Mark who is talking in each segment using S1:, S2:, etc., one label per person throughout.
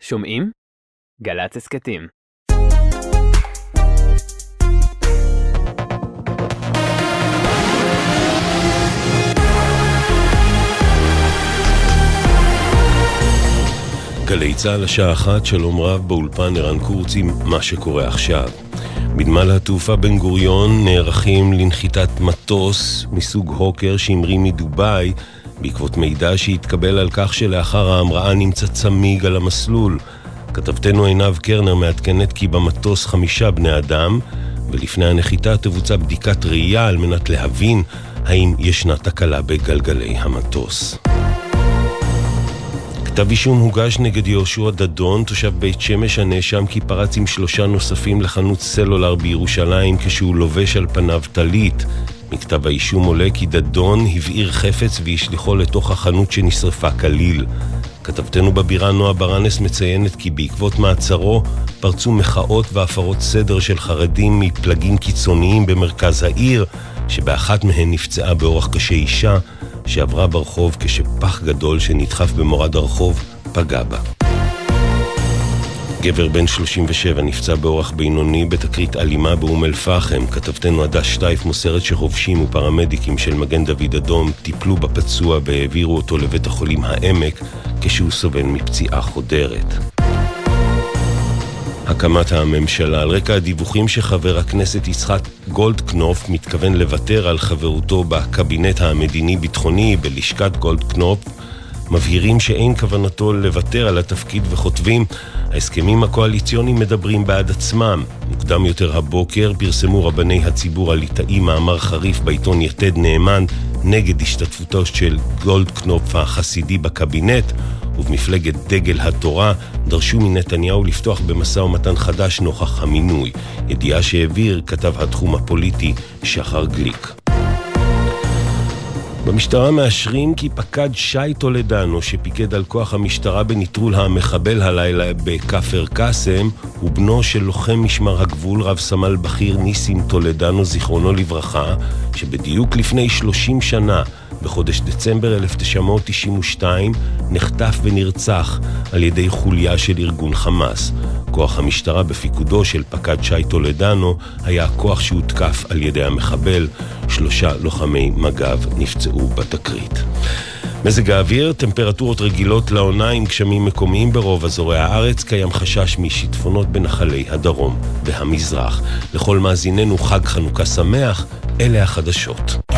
S1: שומעים? גל"צ הסכתים.
S2: גלי צה"ל השעה אחת, שלום רב באולפן ערן קורץ עם מה שקורה עכשיו. בנמל התעופה בן גוריון נערכים לנחיתת מטוס מסוג הוקר שהמריא מדובאי בעקבות מידע שהתקבל על כך שלאחר ההמראה נמצא צמיג על המסלול. כתבתנו עינב קרנר מעדכנת כי במטוס חמישה בני אדם, ולפני הנחיתה תבוצע בדיקת ראייה על מנת להבין האם ישנה תקלה בגלגלי המטוס. כתב אישום הוגש נגד יהושע דדון, תושב בית שמש הנאשם כי פרץ עם שלושה נוספים לחנות סלולר בירושלים כשהוא לובש על פניו טלית. מכתב האישום עולה כי דדון הבעיר חפץ והשליחו לתוך החנות שנשרפה כליל. כתבתנו בבירה נועה ברנס מציינת כי בעקבות מעצרו פרצו מחאות והפרות סדר של חרדים מפלגים קיצוניים במרכז העיר, שבאחת מהן נפצעה באורח קשה אישה שעברה ברחוב כשפח גדול שנדחף במורד הרחוב פגע בה. גבר בן 37 נפצע באורח בינוני בתקרית אלימה באום אל-פחם. כתבתנו הדס שטייף מוסרת שחובשים ופרמדיקים של מגן דוד אדום טיפלו בפצוע והעבירו אותו לבית החולים העמק כשהוא סובל מפציעה חודרת. הקמת הממשלה על רקע הדיווחים שחבר הכנסת יצחק גולדקנופ מתכוון לוותר על חברותו בקבינט המדיני-ביטחוני בלשכת גולדקנופ מבהירים שאין כוונתו לוותר על התפקיד וכותבים ההסכמים הקואליציוניים מדברים בעד עצמם. מוקדם יותר הבוקר פרסמו רבני הציבור הליטאי מאמר חריף בעיתון יתד נאמן נגד השתתפותו של גולדקנופ החסידי בקבינט ובמפלגת דגל התורה דרשו מנתניהו לפתוח במשא ומתן חדש נוכח המינוי, ידיעה שהעביר כתב התחום הפוליטי שחר גליק. במשטרה מאשרים כי פקד שי טולדנו, שפיקד על כוח המשטרה בנטרול המחבל הלילה בכפר קאסם, הוא בנו של לוחם משמר הגבול, רב סמל בכיר ניסים טולדנו, זיכרונו לברכה, שבדיוק לפני 30 שנה, בחודש דצמבר 1992, נחטף ונרצח על ידי חוליה של ארגון חמאס. כוח המשטרה בפיקודו של פקד שי טולדנו היה הכוח שהותקף על ידי המחבל. שלושה לוחמי מג"ב נפצעו בתקרית. מזג האוויר, טמפרטורות רגילות לעונה עם גשמים מקומיים ברוב אזורי הארץ, קיים חשש משיטפונות בנחלי הדרום והמזרח. לכל מאזיננו חג חנוכה שמח, אלה החדשות.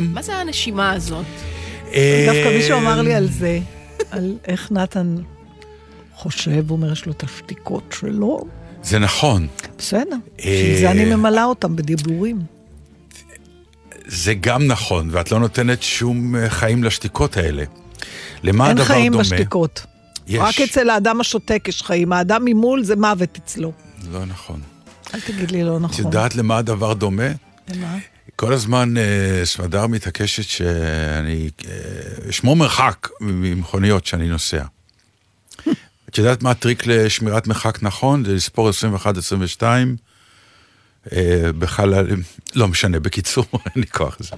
S3: שלום. מה זה הנשימה הזאת?
S4: אה,
S5: דווקא מישהו אמר לי על זה, על איך נתן חושב, אומר, יש לו את השתיקות שלו.
S4: זה נכון.
S5: בסדר,
S4: אה,
S5: בשביל זה אני ממלאה אותם בדיבורים.
S4: זה גם נכון, ואת לא נותנת שום אה, חיים לשתיקות האלה. למה
S5: אין
S4: הדבר
S5: חיים
S4: דומה?
S5: בשתיקות.
S4: יש.
S5: רק אצל האדם השותק יש חיים, האדם ממול זה מוות אצלו.
S4: לא נכון.
S5: אל תגיד לי לא
S4: את
S5: נכון.
S4: יודעת למה הדבר דומה?
S5: למה?
S4: כל הזמן אה, סמדר מתעקשת שאני אה, אשמור מרחק ממכוניות שאני נוסע. את יודעת מה הטריק לשמירת מרחק נכון? זה לספור 21-22, אה, בחלל, לא משנה, בקיצור, אין לי כוח לזה.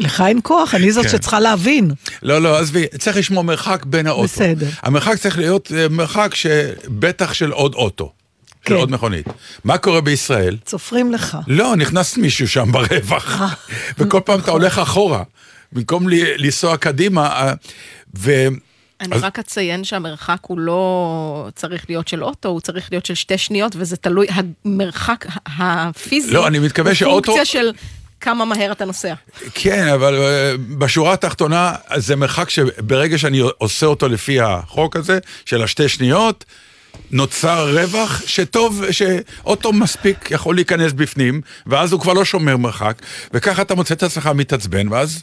S5: לך אין כוח, אני זאת
S4: כן.
S5: שצריכה להבין.
S4: לא, לא, עזבי, צריך לשמור מרחק בין האוטו.
S5: בסדר.
S4: המרחק צריך להיות אה, מרחק שבטח של עוד אוטו, של
S5: כן.
S4: עוד מכונית. מה קורה בישראל?
S5: צופרים לך.
S4: לא, נכנס מישהו שם ברווח,
S5: אה.
S4: וכל פעם אתה הולך אחורה, במקום ל- לנסוע קדימה, אה, ו...
S3: אני
S4: אז-
S3: רק אציין שהמרחק הוא לא צריך להיות של אוטו, הוא צריך להיות של שתי שניות, וזה תלוי, המרחק הפיזי,
S4: לא, אני מתכוון
S3: הוא
S4: שאוטו-
S3: פונקציה של כמה מהר אתה נוסע.
S4: כן, אבל אה, בשורה התחתונה, זה מרחק שברגע שאני עושה אותו לפי החוק הזה, של השתי שניות, נוצר רווח שטוב, שאוטו מספיק יכול להיכנס בפנים, ואז הוא כבר לא שומר מרחק, וככה אתה מוצא את עצמך מתעצבן, ואז...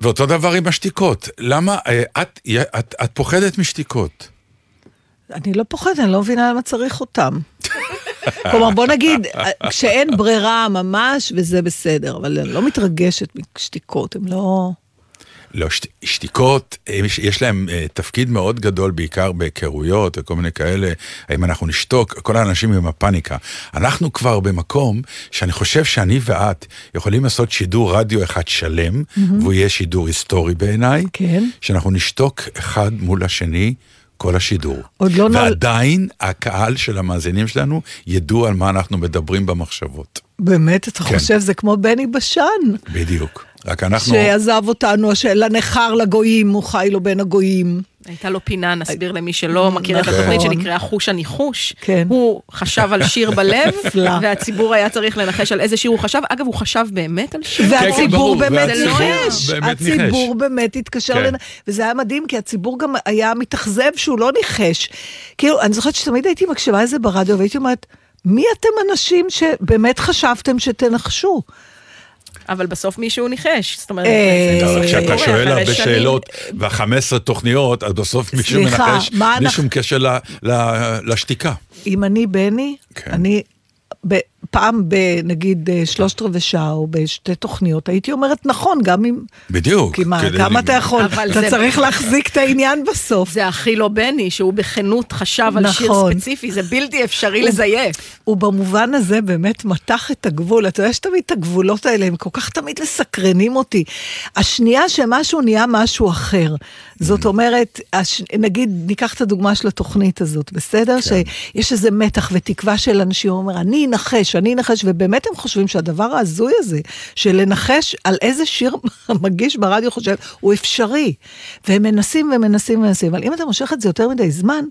S4: ואותו דבר עם השתיקות. למה? אה, את, את, את פוחדת משתיקות.
S5: אני לא פוחדת, אני לא מבינה למה צריך אותם. כלומר, בוא נגיד, כשאין ברירה ממש, וזה בסדר, אבל אני לא מתרגשת משתיקות, הם לא...
S4: לא, שת, שתיקות, יש, יש להם uh, תפקיד מאוד גדול, בעיקר בהיכרויות וכל מיני כאלה, האם אנחנו נשתוק, כל האנשים עם הפאניקה. אנחנו כבר במקום שאני חושב שאני ואת יכולים לעשות שידור רדיו אחד שלם, mm-hmm. והוא יהיה שידור היסטורי בעיניי,
S5: כן.
S4: שאנחנו נשתוק אחד מול השני. כל השידור.
S5: עוד לא נול-
S4: ועדיין הקהל של המאזינים שלנו ידעו על מה אנחנו מדברים במחשבות.
S5: באמת, אתה
S4: כן.
S5: חושב, זה כמו בני בשן,
S4: בדיוק. רק אנחנו...
S5: שעזב אותנו, לנכר לגויים, הוא חי לו בין הגויים.
S3: הייתה לו פינה, נסביר למי שלא מכיר את
S5: נכון.
S3: התוכנית שנקראה חוש הניחוש.
S5: כן.
S3: הוא חשב על שיר בלב. והציבור היה צריך לנחש על איזה שיר הוא חשב. אגב, הוא חשב באמת על שיר.
S4: כן,
S5: והציבור באמת
S4: והציבור
S5: ניחש,
S4: באמת ניחש.
S5: הציבור באמת התקשר,
S4: כן.
S5: לנ... וזה היה מדהים, כי הציבור גם היה מתאכזב שהוא לא ניחש. כאילו, אני זוכרת שתמיד הייתי מקשיבה לזה ברדיו, והייתי אומרת, מי אתם אנשים שבאמת חשבתם שתנחשו?
S3: אבל בסוף מישהו ניחש. זאת אומרת,
S5: אה,
S3: זה-
S4: לא, כשאתה שואל הרבה. שאלות וה-15 תוכניות, אז בסוף מישהו מנחש בלי שום קשר לשתיקה.
S5: אם אני בני,
S4: כן.
S5: אני ב- פעם בנגיד אה, שלושת רבעי שעה או בשתי תוכניות, הייתי אומרת נכון, גם אם...
S4: בדיוק.
S5: כי מה, כמה אתה יכול? אתה
S3: זה-
S5: צריך להחזיק את העניין בסוף.
S3: זה הכי לא בני, שהוא בכנות חשב על שיר
S5: נכון.
S3: ספציפי, זה בלתי אפשרי לזייף.
S5: הוא במובן הזה באמת מתח את הגבול. אתה יודע שתמיד את הגבולות האלה, הם כל כך תמיד מסקרנים אותי. השנייה שמשהו נהיה משהו אחר. זאת אומרת, הש... נגיד, ניקח את הדוגמה של התוכנית הזאת, בסדר? כן. שיש איזה מתח ותקווה של אנשים, הוא אומר, אני אנחש, אני אנחש, ובאמת הם חושבים שהדבר ההזוי הזה, של לנחש על איזה שיר המגיש ברדיו חושב, הוא אפשרי. והם מנסים ומנסים ומנסים, אבל אם אתה מושך את זה יותר מדי זמן,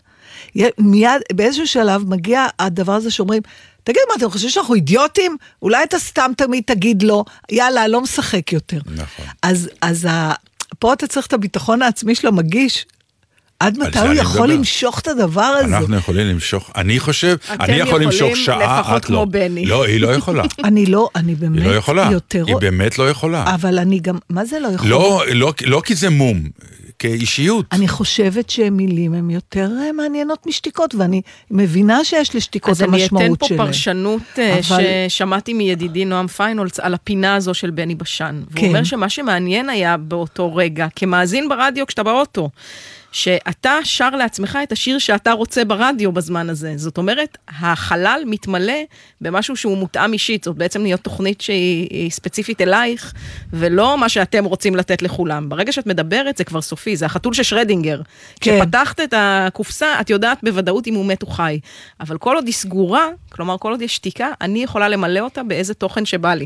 S5: מיד, באיזשהו שלב מגיע הדבר הזה שאומרים, תגיד, מה, אתם חושבים שאנחנו אידיוטים? אולי אתה סתם תמיד תגיד לא, יאללה, לא משחק יותר.
S4: נכון.
S5: אז, אז ה... פה אתה צריך את הביטחון העצמי של המגיש. עד מתי הוא יכול
S4: מדבר.
S5: למשוך את הדבר הזה?
S4: אנחנו יכולים למשוך, אני חושב, אני יכול למשוך
S3: יכולים
S4: שעה,
S3: לפחות
S4: את לא.
S3: כמו בני.
S4: לא, היא לא יכולה.
S5: אני לא, אני באמת
S4: היא לא יכולה.
S5: יותר...
S4: היא באמת לא יכולה.
S5: אבל אני גם, מה זה לא יכולה?
S4: לא, לא, לא כי זה מום, כאישיות.
S5: אני חושבת שמילים הן יותר אה, מעניינות משתיקות, ואני מבינה שיש לשתיקות
S3: אז אני
S5: המשמעות
S3: אתן פה
S5: שלהן.
S3: פרשנות אה,
S5: אבל-
S3: ששמעתי מידידי נועם פיינולס על הפינה הזו של בני בשן. והוא
S5: כן.
S3: אומר שמה שמעניין היה באותו רגע, כמאזין ברדיו כשאתה באוטו, שאתה שר לעצמך את השיר שאתה רוצה ברדיו בזמן הזה. זאת אומרת, החלל מתמלא במשהו שהוא מותאם אישית, זאת בעצם להיות תוכנית שהיא היא ספציפית אלייך, ולא מה שאתם רוצים לתת לכולם. ברגע שאת מדברת זה כבר סופי, זה החתול של שרדינגר.
S5: כן.
S3: כשפתחת את הקופסה, את יודעת בוודאות אם הוא מת או חי. אבל כל עוד היא סגורה, כלומר כל עוד יש שתיקה, אני יכולה למלא אותה באיזה תוכן שבא לי.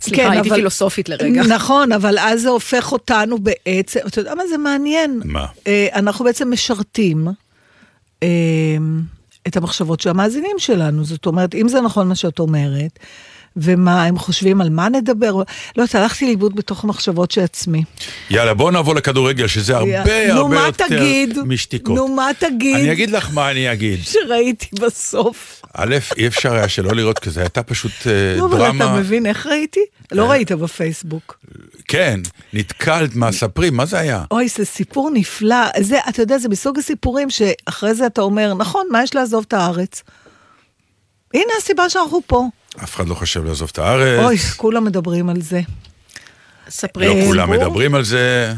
S3: סליחה, הייתי פילוסופית לרגע.
S5: נכון, אבל אז זה הופך אותנו בעצם, אתה יודע מה זה מעניין?
S4: מה?
S5: אה, אנחנו בעצם משרתים אה, את המחשבות של המאזינים שלנו. זאת אומרת, אם זה נכון מה שאת אומרת, ומה הם חושבים, על מה נדבר, לא יודעת, הלכתי לאיבוד בתוך המחשבות של עצמי.
S4: יאללה, בואו נעבור לכדורגל, שזה הרבה
S5: נו,
S4: הרבה
S5: מה
S4: יותר
S5: תגיד?
S4: משתיקות.
S5: נו, מה תגיד?
S4: אני אגיד לך מה אני אגיד.
S5: שראיתי בסוף.
S4: א', אי אפשר היה שלא לראות כזה, הייתה פשוט אה,
S5: נו, אבל אתה
S4: דרמה.
S5: מבין איך ראיתי? לא ראית בפייסבוק.
S4: כן, נתקלת, מה, ספרי, מה זה היה?
S5: אוי, זה סיפור נפלא. זה, אתה יודע, זה מסוג הסיפורים שאחרי זה אתה אומר, נכון, מה יש לעזוב את הארץ? הנה הסיבה שאנחנו פה.
S4: אף אחד לא חושב לעזוב את הארץ.
S5: אוי, כולם מדברים על זה.
S3: ספרי
S4: לא כולם. מדברים על זה,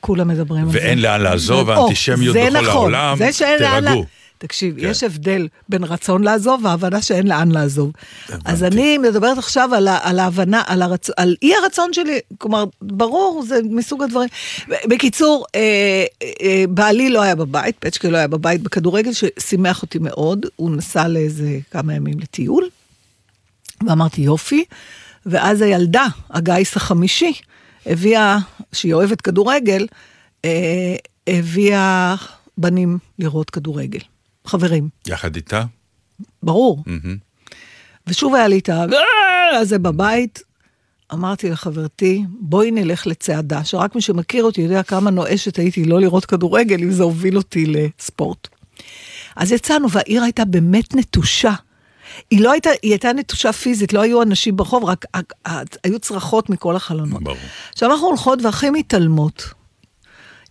S5: כולם מדברים על זה.
S4: ואין לאן לעזוב, האנטישמיות
S5: זה
S4: בכל
S5: נכון,
S4: העולם.
S5: זה שאין לאן...
S4: תירגעו.
S5: תקשיב,
S4: כן.
S5: יש הבדל בין רצון לעזוב והבנה שאין לאן לעזוב. אז אני מדברת עכשיו על, על ההבנה, על, הרצ... על אי הרצון שלי, כלומר, ברור, זה מסוג הדברים. בקיצור, אה, אה, בעלי לא היה בבית, פצ'קה לא היה בבית בכדורגל, ששימח אותי מאוד, הוא נסע לאיזה כמה ימים לטיול, ואמרתי יופי, ואז הילדה, הגיס החמישי, הביאה, שהיא אוהבת כדורגל, אה, הביאה בנים לראות כדורגל. חברים,
S4: יחד איתה?
S5: ברור.
S4: מהמם.
S5: ושוב היה לי את ה... הזה בבית. אמרתי לחברתי, בואי נלך לצעדה, שרק מי שמכיר אותי יודע כמה נואשת הייתי לא לראות כדורגל, אם זה הוביל אותי לספורט. אז יצאנו, והעיר הייתה באמת נטושה. היא לא הייתה, היא הייתה נטושה פיזית, לא היו אנשים ברחוב, רק היו צרחות מכל החלונות.
S4: ברור.
S5: עכשיו אנחנו הולכות והכי מתעלמות.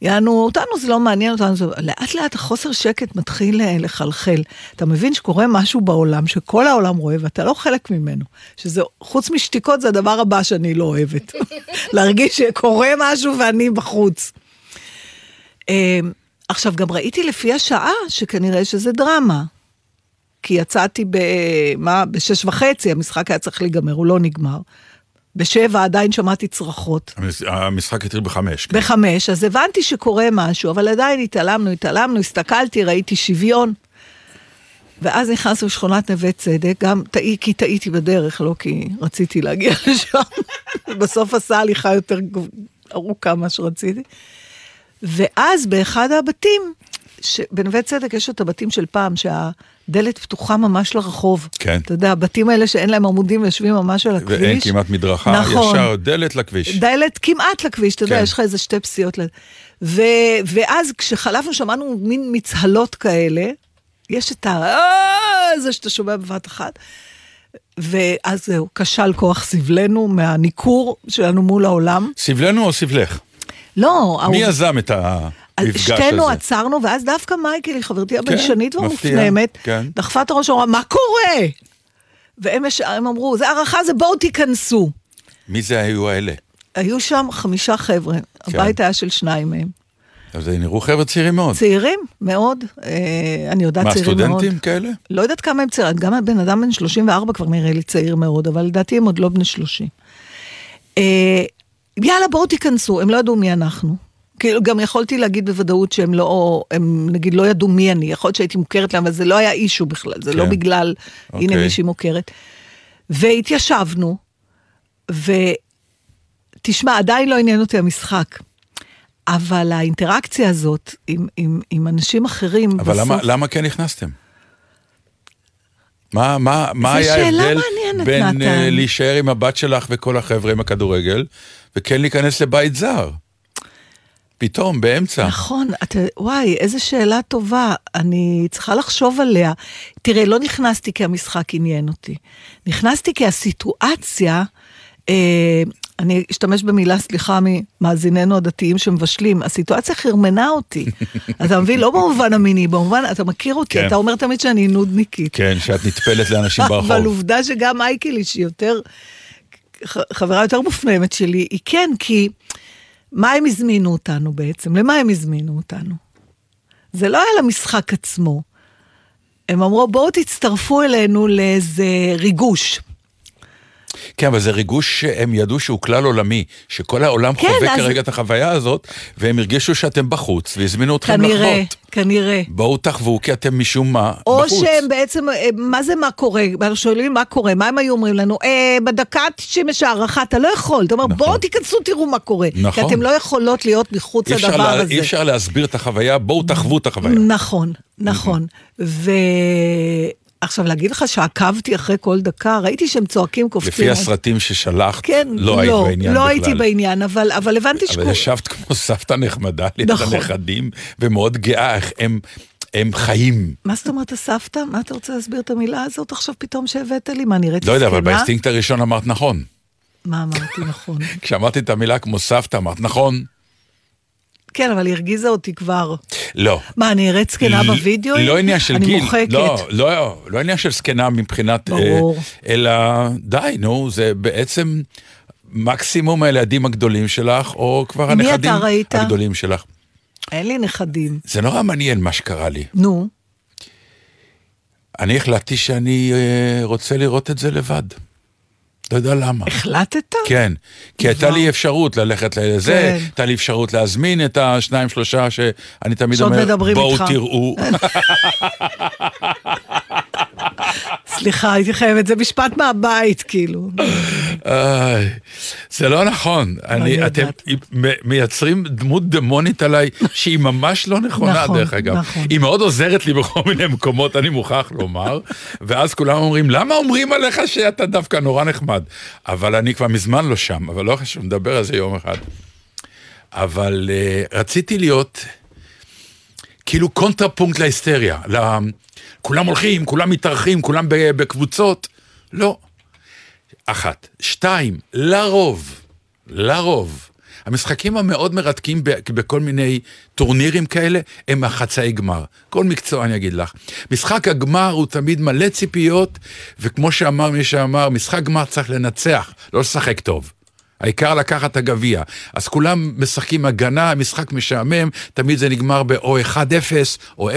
S5: יענו, אותנו זה לא מעניין אותנו, זה, לאט לאט החוסר שקט מתחיל אה, לחלחל. אתה מבין שקורה משהו בעולם, שכל העולם רואה ואתה לא חלק ממנו. שזה, חוץ משתיקות זה הדבר הבא שאני לא אוהבת. להרגיש שקורה משהו ואני בחוץ. אה, עכשיו, גם ראיתי לפי השעה שכנראה שזה דרמה. כי יצאתי ב... מה? בשש וחצי, המשחק היה צריך להיגמר, הוא לא נגמר. בשבע עדיין שמעתי צרחות.
S4: המש- המשחק התחיל בחמש. כן.
S5: בחמש, אז הבנתי שקורה משהו, אבל עדיין התעלמנו, התעלמנו, הסתכלתי, ראיתי שוויון. ואז נכנסנו לשכונת נווה צדק, גם טעי, כי טעיתי בדרך, לא כי רציתי להגיע לשם. בסוף עשה הליכה יותר ארוכה ממה שרציתי. ואז באחד הבתים, ש- בנווה צדק יש את הבתים של פעם, שהדלת פתוחה ממש לרחוב.
S4: כן.
S5: אתה יודע, הבתים האלה שאין להם עמודים ויושבים ממש על הכביש.
S4: ואין כמעט מדרכה,
S5: נכון.
S4: ישר דלת לכביש.
S5: דלת כמעט לכביש, אתה יודע,
S4: כן.
S5: יש לך איזה שתי פסיעות. ו, ואז כשחלפנו שמענו מין מצהלות כאלה, יש את ה... "אה", זה שאתה שומע בבת אחת. ואז זהו, כשל כוח סבלנו מהניכור שלנו מול העולם.
S4: סבלנו או סבלך?
S5: לא,
S4: מי
S5: העוב-
S4: יזם את המפגש
S5: שתינו
S4: הזה?
S5: עצרנו, ואז דווקא מייקל, חברתי הביישנית
S4: מפתיע,
S5: והמופנמת,
S4: כן.
S5: דחפה את הראש ואמרה, מה קורה? והם יש- הם אמרו, זה הערכה, זה בואו תיכנסו.
S4: מי זה היו האלה?
S5: היו שם חמישה חבר'ה,
S4: כן.
S5: הבית היה של שניים מהם.
S4: אז הם נראו חבר'ה צעירים מאוד.
S5: צעירים מאוד, אה, אני יודעת
S4: מה,
S5: צעירים מאוד.
S4: סטודנטים כאלה?
S5: לא יודעת כמה הם צעירים, גם הבן אדם בן 34 כבר נראה לי צעיר מאוד, אבל לדעתי הם עוד לא בני 30. אה, יאללה, בואו תיכנסו, הם לא ידעו מי אנחנו. כאילו, גם יכולתי להגיד בוודאות שהם לא, הם נגיד לא ידעו מי אני, יכול להיות שהייתי מוכרת להם, אבל זה לא היה אישו בכלל, זה לא
S4: כן.
S5: בגלל, הנה
S4: אוקיי.
S5: מישהי מוכרת. והתיישבנו, ותשמע, עדיין לא עניין אותי המשחק. אבל האינטראקציה הזאת עם, עם, עם אנשים אחרים
S4: אבל למה,
S5: בסוף...
S4: למה כן נכנסתם? מה, מה, מה היה ההבדל בין. אה, להישאר עם הבת שלך וכל החבר'ה עם הכדורגל, וכן להיכנס לבית זר? פתאום, באמצע.
S5: נכון, אתה, וואי, איזה שאלה טובה, אני צריכה לחשוב עליה. תראה, לא נכנסתי כי המשחק עניין אותי. נכנסתי כי הסיטואציה, אה, אני אשתמש במילה, סליחה, ממאזיננו הדתיים שמבשלים, הסיטואציה חרמנה אותי. אתה מבין? לא במובן המיני, במובן, אתה מכיר אותי,
S4: כן.
S5: אתה אומר תמיד שאני נודניקית.
S4: כן, שאת נטפלת לאנשים ברחוב.
S5: אבל עובדה שגם מייקלי, שהיא יותר, חברה יותר מופנמת שלי, היא כן, כי מה הם הזמינו אותנו בעצם? למה הם הזמינו אותנו? זה לא היה למשחק עצמו. הם אמרו, בואו תצטרפו אלינו לאיזה ריגוש.
S4: כן, אבל זה ריגוש שהם ידעו שהוא כלל עולמי, שכל העולם
S5: כן,
S4: חווה
S5: אז-
S4: כרגע את החוויה הזאת, והם הרגישו שאתם בחוץ, והזמינו אתכם
S5: כנראה,
S4: לחוות.
S5: כנראה.
S4: בואו תחוו, כי אתם משום מה
S5: או
S4: בחוץ.
S5: שהם בעצם, אה, מה זה מה קורה? אנחנו שואלים מה קורה, מה הם היו אומרים לנו? אה, בדקה ה-90 יש הערכה, אתה לא יכול. אתה אומר,
S4: נכון.
S5: בואו תיכנסו, תראו מה קורה.
S4: נכון.
S5: כי אתם לא יכולות להיות מחוץ לדבר
S4: לה-
S5: הזה.
S4: אי אפשר להסביר את החוויה, בואו תחוו את החוויה.
S5: נכון, נכון. ועכשיו, להגיד לך שעקבתי אחרי כל דקה, ראיתי שהם צועקים, קופצים.
S4: לפי הסרטים ששלחת,
S5: כן,
S4: לא היית בעניין
S5: לא
S4: בכלל.
S5: הייתי בעניין, אבל, אבל הבנתי
S4: אבל
S5: שקורה.
S4: ישבת כמו סבתא נחמדה ליד
S5: נכון.
S4: הנכדים, ומאוד גאה איך הם, הם חיים.
S5: מה זאת אומרת הסבתא? מה אתה רוצה להסביר את המילה הזאת עכשיו פתאום שהבאת לי? מה, נראית
S4: לא יודע, אבל
S5: זקנה?
S4: באינסטינקט הראשון אמרת נכון.
S5: מה אמרתי נכון?
S4: כשאמרתי את המילה כמו סבתא, אמרת נכון.
S5: כן, אבל היא הרגיזה אותי כבר.
S4: לא.
S5: מה, אני אראה זקנה
S4: ל-
S5: בווידאו?
S4: לא עניין של
S5: אני
S4: גיל,
S5: מוחקת.
S4: לא, לא, לא עניין של זקנה מבחינת, אה,
S5: ברור.
S4: אלא די, נו, זה בעצם מקסימום הילדים הגדולים שלך, או כבר הנכדים
S5: ראית?
S4: הגדולים שלך.
S5: אין לי נכדים.
S4: זה נורא מעניין מה שקרה לי.
S5: נו,
S4: אני החלטתי שאני אה, רוצה לראות את זה לבד. לא יודע למה.
S5: החלטת?
S4: כן, כי הייתה לי אפשרות ללכת לזה,
S5: כן.
S4: הייתה לי אפשרות להזמין את השניים שלושה שאני תמיד אומר, בואו
S5: איתך."
S4: תראו.
S5: סליחה, הייתי חייבת, זה משפט מהבית, כאילו.
S4: זה לא נכון. אני, אתם מייצרים דמות דמונית עליי שהיא ממש לא נכונה,
S5: נכון,
S4: דרך אגב.
S5: נכון.
S4: היא מאוד עוזרת לי בכל מיני מקומות, אני מוכרח לומר, ואז כולם אומרים, למה אומרים עליך שאתה דווקא נורא נחמד? אבל אני כבר מזמן לא שם, אבל לא חשוב, נדבר על זה יום אחד. אבל uh, רציתי להיות כאילו קונטרפונקט להיסטריה. ל... כולם הולכים, כולם מתארחים, כולם בקבוצות. לא. אחת. שתיים, לרוב, לרוב, המשחקים המאוד מרתקים בכל מיני טורנירים כאלה, הם החצאי גמר. כל מקצוע אני אגיד לך. משחק הגמר הוא תמיד מלא ציפיות, וכמו שאמר מי שאמר, משחק גמר צריך לנצח, לא לשחק טוב. העיקר לקחת את הגביע. אז כולם משחקים הגנה, משחק משעמם, תמיד זה נגמר באו 1-0 או 0-0,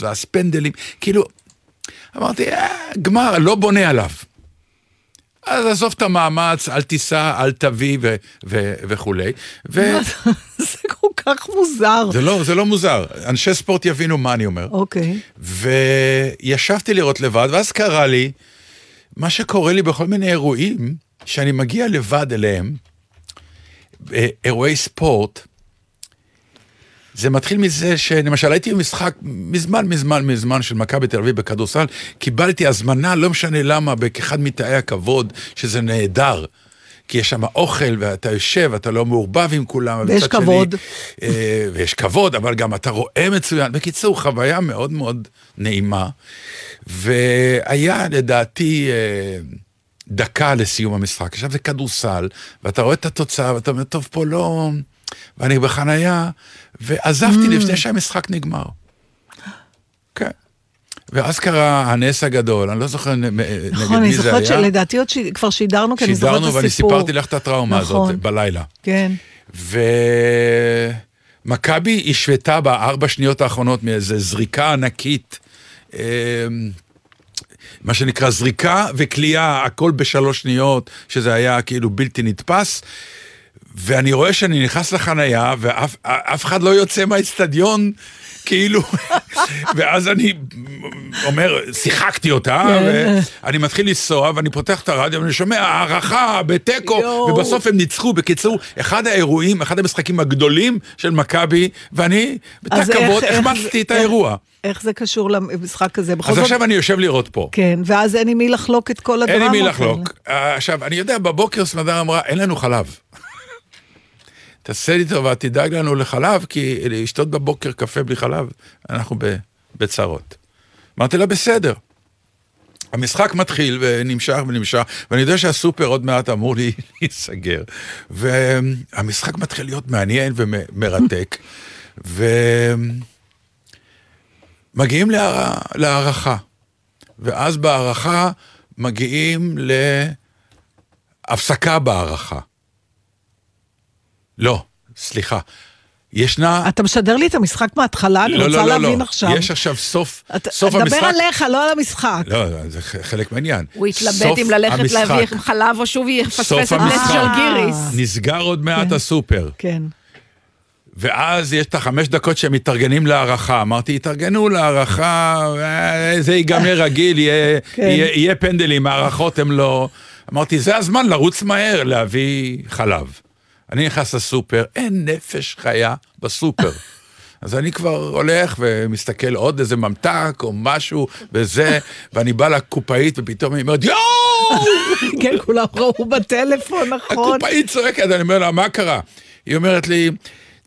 S4: ואז פנדלים, כאילו, אמרתי, אה, גמר, לא בונה עליו. אז עזוב את המאמץ, אל תיסע, אל תביא ו- ו- וכולי. ו-
S5: זה כל כך מוזר.
S4: זה לא, זה לא מוזר, אנשי ספורט יבינו מה אני אומר.
S5: אוקיי.
S4: וישבתי לראות לבד, ואז קרה לי מה שקורה לי בכל מיני אירועים, שאני מגיע לבד אליהם, אה, אירועי ספורט, זה מתחיל מזה שלמשל הייתי במשחק מזמן מזמן מזמן של מכבי תל אביב בכדורסל, קיבלתי הזמנה, לא משנה למה, באחד מתאי הכבוד, שזה נהדר. כי יש שם אוכל, ואתה יושב, אתה לא מעורבב עם כולם.
S5: ויש
S4: ומצד שני,
S5: כבוד.
S4: אה, ויש כבוד, אבל גם אתה רואה מצוין. בקיצור, חוויה מאוד מאוד נעימה. והיה לדעתי אה, דקה לסיום המשחק. עכשיו זה כדורסל, ואתה רואה את התוצאה, ואתה אומר, טוב, פה לא... ואני בחנייה, ועזבתי
S5: Mm.
S4: לפני שהמשחק נגמר. כן. ואז קרה הנס הגדול, אני לא זוכר נ- נגד
S5: נכון, אני
S4: מי זה
S5: זוכרת
S4: היה.
S5: שלדעתי עוד ש- כבר שידרנו, כי אני זוכרת את
S4: שידרנו
S5: הסיפור.
S4: ואני סיפרתי לך את הטראומה
S5: נכון.
S4: הזאת בלילה.
S5: כן.
S4: ומכבי השוותה בארבע שניות האחרונות מאיזה זריקה ענקית, אמ, מה שנקרא זריקה וכליאה, הכל בשלוש שניות, שזה היה כאילו בלתי נתפס. ואני רואה שאני נכנס לחנייה, ואף אף אחד לא יוצא מהאצטדיון, כאילו, ואז אני אומר, שיחקתי אותה, ואני מתחיל לנסוע, ואני פותח את הרדיו, ואני שומע הערכה בתיקו. ובסוף הם ניצחו. בקיצור, אחד האירועים, אחד המשחקים הגדולים של מכבי, ואני, בתא כבוד,
S5: איך
S4: החמצתי את האירוע.
S5: איך זה קשור למשחק הזה?
S4: אז
S5: זאת...
S4: עכשיו אני יושב לראות פה.
S5: כן, ואז אין עם מי לחלוק את כל
S4: אין
S5: הדרמות
S4: לי מי
S5: האלה.
S4: לחלוק. אה, עכשיו, אני יודע, בבוקר סמדר אמרה, אין לנו חלב. תעשה לי טובה, תדאג לנו לחלב, כי לשתות בבוקר קפה בלי חלב, אנחנו ב- בצרות. אמרתי לה, בסדר. המשחק מתחיל ונמשך ונמשך, ואני יודע שהסופר עוד מעט אמור לי להיסגר. והמשחק מתחיל להיות מעניין ומרתק. ומגיעים להע- להערכה. ואז בהערכה מגיעים להפסקה בהערכה. לא, סליחה. ישנה...
S5: אתה משדר לי את המשחק מההתחלה? אני
S4: לא,
S5: רוצה
S4: לא, לא,
S5: להבין
S4: לא.
S5: עכשיו.
S4: יש עכשיו סוף,
S5: אתה-
S4: סוף
S5: דבר
S4: המשחק.
S5: עליך, לא על המשחק.
S4: לא, זה חלק מהעניין.
S3: הוא התלבט אם ללכת
S4: המשחק.
S3: להביא חלב או שוב יפספס את נס. ג'לגיריס.
S4: נסגר עוד מעט
S5: כן.
S4: הסופר.
S5: כן.
S4: ואז יש את החמש דקות שהם מתארגנים להערכה. אמרתי, התארגנו להערכה, אה, זה ייגמר רגיל, יהיה,
S5: כן.
S4: יהיה, יהיה פנדלים, הערכות הם לא... אמרתי, זה הזמן לרוץ מהר, להביא חלב. אני נכנס לסופר, אין נפש חיה בסופר. אז אני כבר הולך ומסתכל עוד איזה ממתק או משהו וזה, ואני בא לקופאית ופתאום היא אומרת, יואו!
S5: כן, כולם ראו בטלפון, נכון?
S4: הקופאית צועקת, אני אומר לה, מה קרה? היא אומרת לי,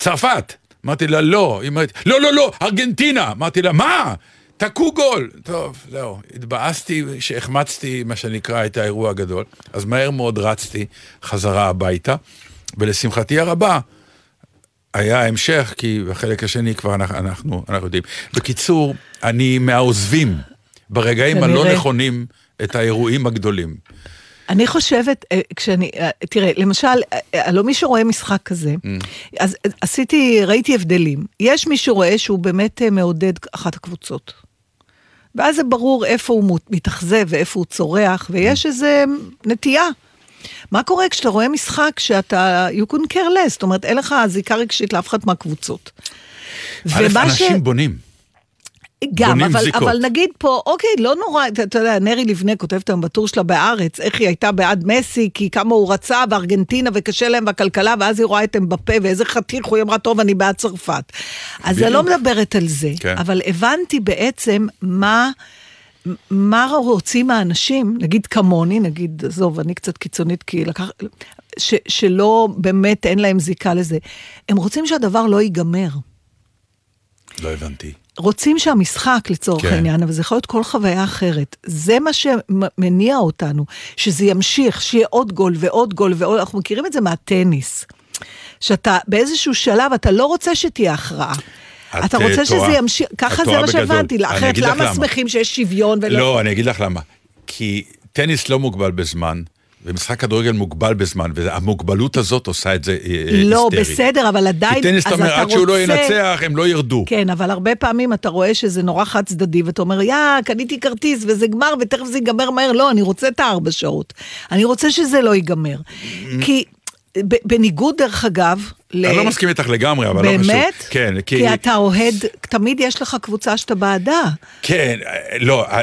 S4: צרפת. אמרתי לה, לא. היא אומרת, לא, לא, לא, ארגנטינה. אמרתי לה, מה? תקעו גול. טוב, זהו. התבאסתי שהחמצתי, מה שנקרא, את האירוע הגדול. אז מהר מאוד רצתי חזרה הביתה, ולשמחתי הרבה, היה המשך, כי בחלק השני כבר אנחנו, אנחנו, אנחנו יודעים. בקיצור, אני מהעוזבים ברגעים הלא. נכונים את האירועים הגדולים.
S5: אני חושבת, אה, כשאני, אה, תראה, למשל, אה, הלוא מי שרואה משחק כזה, אז אה, עשיתי, ראיתי הבדלים. יש מי שרואה שהוא באמת מעודד אחת הקבוצות. ואז זה ברור איפה הוא מת- מתאכזב ואיפה הוא צורח, ויש איזה נטייה. מה קורה כשאתה רואה משחק שאתה, you couldn't care less, זאת אומרת, אין לך זיקה רגשית לאף אחת מהקבוצות.
S4: א', אנשים בונים.
S5: גם, אבל,
S4: זיקות.
S5: אבל נגיד פה, אוקיי, לא נורא, אתה, אתה יודע, נרי לבנה כותבת היום בטור שלה בארץ, איך היא הייתה בעד מסי, כי כמה הוא רצה, וארגנטינה, וקשה להם בכלכלה, ואז היא רואה את אמבפה, ואיזה חתיך הוא, אמרה, טוב, אני בעד צרפת. אז אני לא. מדברת על זה,
S4: כן.
S5: אבל הבנתי בעצם מה... מה רוצים האנשים, נגיד כמוני, נגיד, עזוב, אני קצת קיצונית, כי לקח... ש, שלא באמת אין להם זיקה לזה. הם רוצים שהדבר לא ייגמר.
S4: לא הבנתי.
S5: רוצים שהמשחק, לצורך
S4: כן.
S5: העניין, אבל זה יכול להיות כל חוויה אחרת. זה מה שמניע אותנו, שזה ימשיך, שיהיה עוד גול ועוד גול ועוד, אנחנו מכירים את זה מהטניס. שאתה באיזשהו שלב, אתה לא רוצה שתהיה הכרעה.
S4: את,
S5: אתה
S4: אה,
S5: רוצה שזה
S4: טועה.
S5: ימשיך, ככה זה מה. שהבנתי, אחרת למה. שמחים שיש שוויון ולא...
S4: לא, אני אגיד לך למה. כי טניס לא מוגבל בזמן, ומשחק כדורגל מוגבל בזמן, והמוגבלות הזאת עושה את זה אה, היסטרי.
S5: לא, בסדר, אבל עדיין,
S4: כי טניס, אתה אומר, עד שהוא לא ינצח, הם לא ירדו.
S5: כן, אבל הרבה פעמים אתה רואה שזה נורא חד צדדי, ואתה אומר, יא, קניתי כרטיס וזה גמר, ותכף זה ייגמר מהר. לא, אני רוצה את הארבע שעות. אני רוצה שזה לא ייגמר. כי, ב- בניגוד, דרך אגב, ל...
S4: אני לא מסכים איתך לגמרי, אבל לא חשוב.
S5: באמת?
S4: כן, כי...
S5: כי אתה אוהד, תמיד יש לך קבוצה שאתה בעדה.
S4: כן, אה, לא, אה,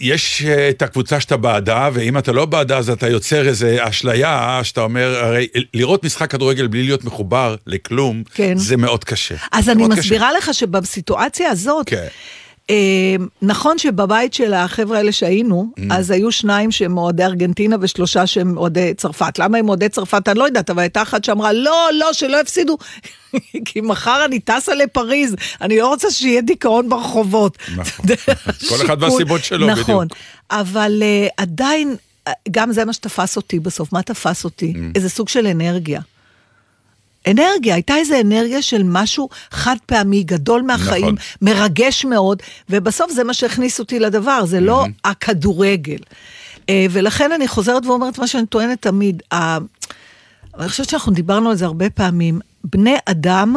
S4: יש אה, את הקבוצה שאתה בעדה, ואם אתה לא בעדה אז אתה יוצר איזו אשליה, שאתה אומר, הרי לראות משחק כדורגל בלי להיות מחובר לכלום,
S5: כן.
S4: זה מאוד קשה.
S5: אז אני מסבירה לך שבסיטואציה הזאת,
S4: כן.
S5: אה, נכון שבבית של החבר'ה האלה שהיינו,
S4: Mm.
S5: אז היו שניים שהם אוהדי ארגנטינה ושלושה שהם אוהדי צרפת. למה הם אוהדי צרפת? אני לא יודעת, אבל הייתה אחת שאמרה, לא, לא, שלא יפסידו, כי מחר אני טסה לפריז, אני לא רוצה שיהיה דיכאון ברחובות.
S4: נכון. כל אחד. והסיבות שלו,
S5: נכון,
S4: בדיוק.
S5: אבל אה, עדיין, אה, גם זה מה שתפס אותי בסוף. מה תפס אותי?
S4: Mm.
S5: איזה סוג של אנרגיה. אנרגיה, הייתה איזו אנרגיה של משהו חד פעמי, גדול מהחיים,
S4: נכון.
S5: מרגש מאוד, ובסוף זה מה שהכניס אותי לדבר, זה לא הכדורגל. אה, ולכן אני חוזרת ואומרת מה שאני טוענת תמיד, אני חושבת שאנחנו דיברנו על זה הרבה פעמים, בני אדם,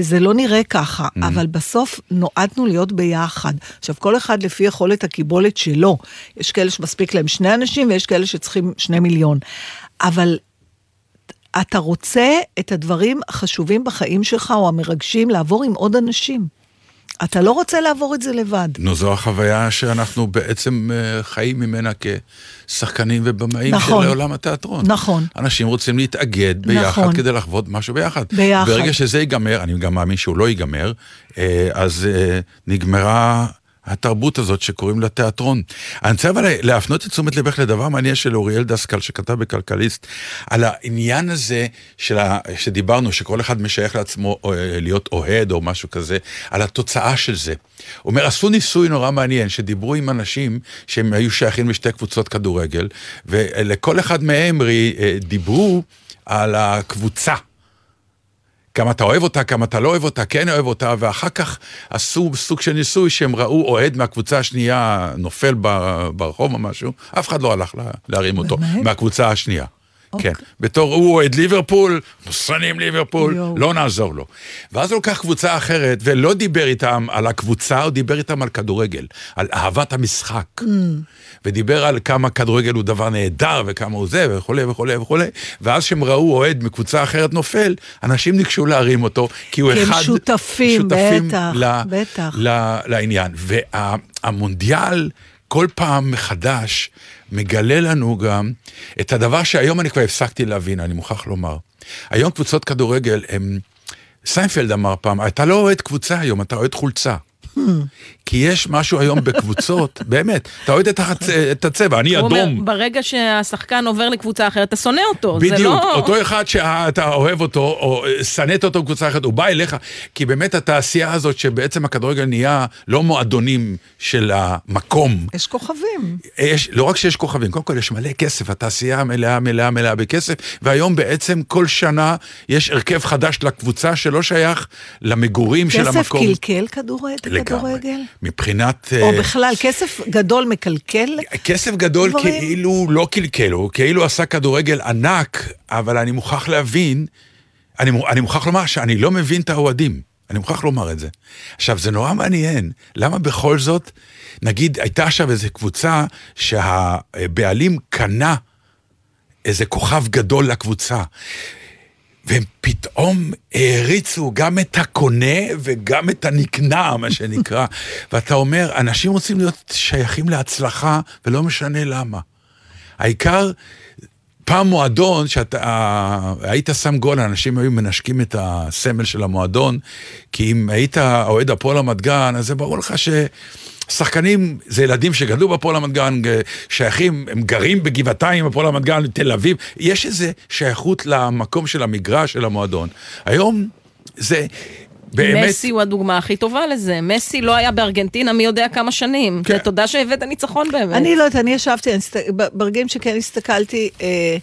S5: זה לא נראה ככה, mm. אבל בסוף נועדנו להיות ביחד. עכשיו, כל אחד לפי יכולת הקיבולת שלו. יש כאלה שמספיק להם שני אנשים ויש כאלה שצריכים שני מיליון. אבל אתה רוצה את הדברים החשובים בחיים שלך או המרגשים לעבור עם עוד אנשים. אתה לא רוצה לעבור את זה לבד.
S4: נו, זו החוויה שאנחנו בעצם אה, חיים ממנה כשחקנים ובמאים
S5: נכון.
S4: של עולם התיאטרון.
S5: נכון.
S4: אנשים רוצים להתאגד ביחד
S5: נכון.
S4: כדי לחוות משהו ביחד.
S5: ביחד.
S4: ברגע שזה ייגמר, אני גם מאמין שהוא לא ייגמר, אה, אז אה, נגמרה התרבות הזאת שקוראים לה תיאטרון. אני רוצה אבל להפנות את תשומת לבך לדבר מעניין של אוריאל דסקל שכתב בכלכליסט, על העניין הזה של ה... שדיברנו, שכל אחד משייך לעצמו אה, להיות אוהד או משהו כזה, על התוצאה של זה. הוא אומר, עשו ניסוי נורא מעניין, שדיברו עם אנשים שהם היו שייכים לשתי קבוצות כדורגל, ולכל אחד מהם אה, דיברו על הקבוצה. כמה אתה אוהב אותה, כמה אתה לא אוהב אותה, כן אוהב אותה, ואחר כך עשו סוג של ניסוי שהם ראו אוהד מהקבוצה השנייה נופל ברחוב או משהו, אף אחד לא הלך לה- להרים אותו,
S5: באמת?
S4: מהקבוצה השנייה.
S5: אוקיי.
S4: כן, בתור הוא אוהד ליברפול, מוסרנים ליברפול,
S5: יואו.
S4: לא נעזור לו. ואז הוא לקח קבוצה אחרת ולא דיבר איתם על הקבוצה, הוא דיבר איתם על כדורגל, על אהבת המשחק.
S5: Mm.
S4: ודיבר על כמה כדורגל הוא דבר נהדר וכמה הוא זה וכולי וכולי וכולי. ואז כשהם ראו אוהד מקבוצה אחרת נופל, אנשים ניגשו להרים אותו, כי הוא
S5: כי הם
S4: אחד...
S5: שותפים, בטח, בטח.
S4: ל- לעניין. והמונדיאל כל פעם מחדש מגלה לנו גם את הדבר שהיום אני כבר הפסקתי להבין, אני מוכרח לומר. היום קבוצות כדורגל הם... סיינפלד אמר פעם, אתה לא אוהד קבוצה היום, אתה אוהד חולצה. כי יש משהו היום בקבוצות, באמת, אתה אוהד את החצ- את הצבע, אני
S3: אוהב
S4: אדום.
S3: אומר, ברגע שהשחקן עובר לקבוצה אחרת, אתה שונא אותו. זה
S4: בדיוק,
S3: לא...
S4: אותו אחד שאתה אוהב אותו, או שנאת אותו בקבוצה אחרת, הוא בא אליך, כי באמת התעשייה הזאת שבעצם הכדורגל נהיה לא מועדונים של המקום.
S5: יש כוכבים.
S4: יש, לא רק שיש כוכבים, קודם כל יש מלא כסף, התעשייה מלאה מלאה מלאה בכסף, והיום בעצם כל שנה יש הרכב חדש לקבוצה שלא שייך למגורים של
S5: כסף
S4: המקום.
S5: קלקל כדורגל?
S4: מבחינת...
S5: או
S4: אה,
S5: בכלל, כסף גדול מקלקל?
S4: כסף גדול
S5: דברים.
S4: כאילו לא קלקל, הוא כאילו עשה כדורגל ענק, אבל אני מוכרח להבין, אני, אני מוכרח לומר שאני לא מבין את האוהדים. אני מוכרח לומר את זה. עכשיו, זה נורא מעניין, למה בכל זאת, נגיד, הייתה עכשיו איזו קבוצה שהבעלים קנה איזה כוכב גדול לקבוצה. והם פתאום העריצו גם את הקונה וגם את הנקנה, מה שנקרא. ואתה אומר, אנשים רוצים להיות שייכים להצלחה, ולא משנה למה. העיקר, פעם מועדון, שאתה היית שם גול, אנשים היו מנשקים את הסמל של המועדון, כי אם היית אוהד הפועל רמת גן, אז זה ברור לך ש... שחקנים זה ילדים שגדלו בפועל רמת גן, שייכים, הם גרים בגבעתיים, בפועל רמת גן, תל אביב, יש איזו שייכות למקום של המגרש, של המועדון. היום זה... באמת...
S3: מסי הוא הדוגמה הכי טובה לזה. מסי לא היה בארגנטינה מי יודע כמה שנים.
S4: כן.
S3: תודה שהבאת ניצחון באמת.
S5: אני לא יודעת, אני ישבתי, אני הסת- ב- ברגעים שכן הסתכלתי, אה,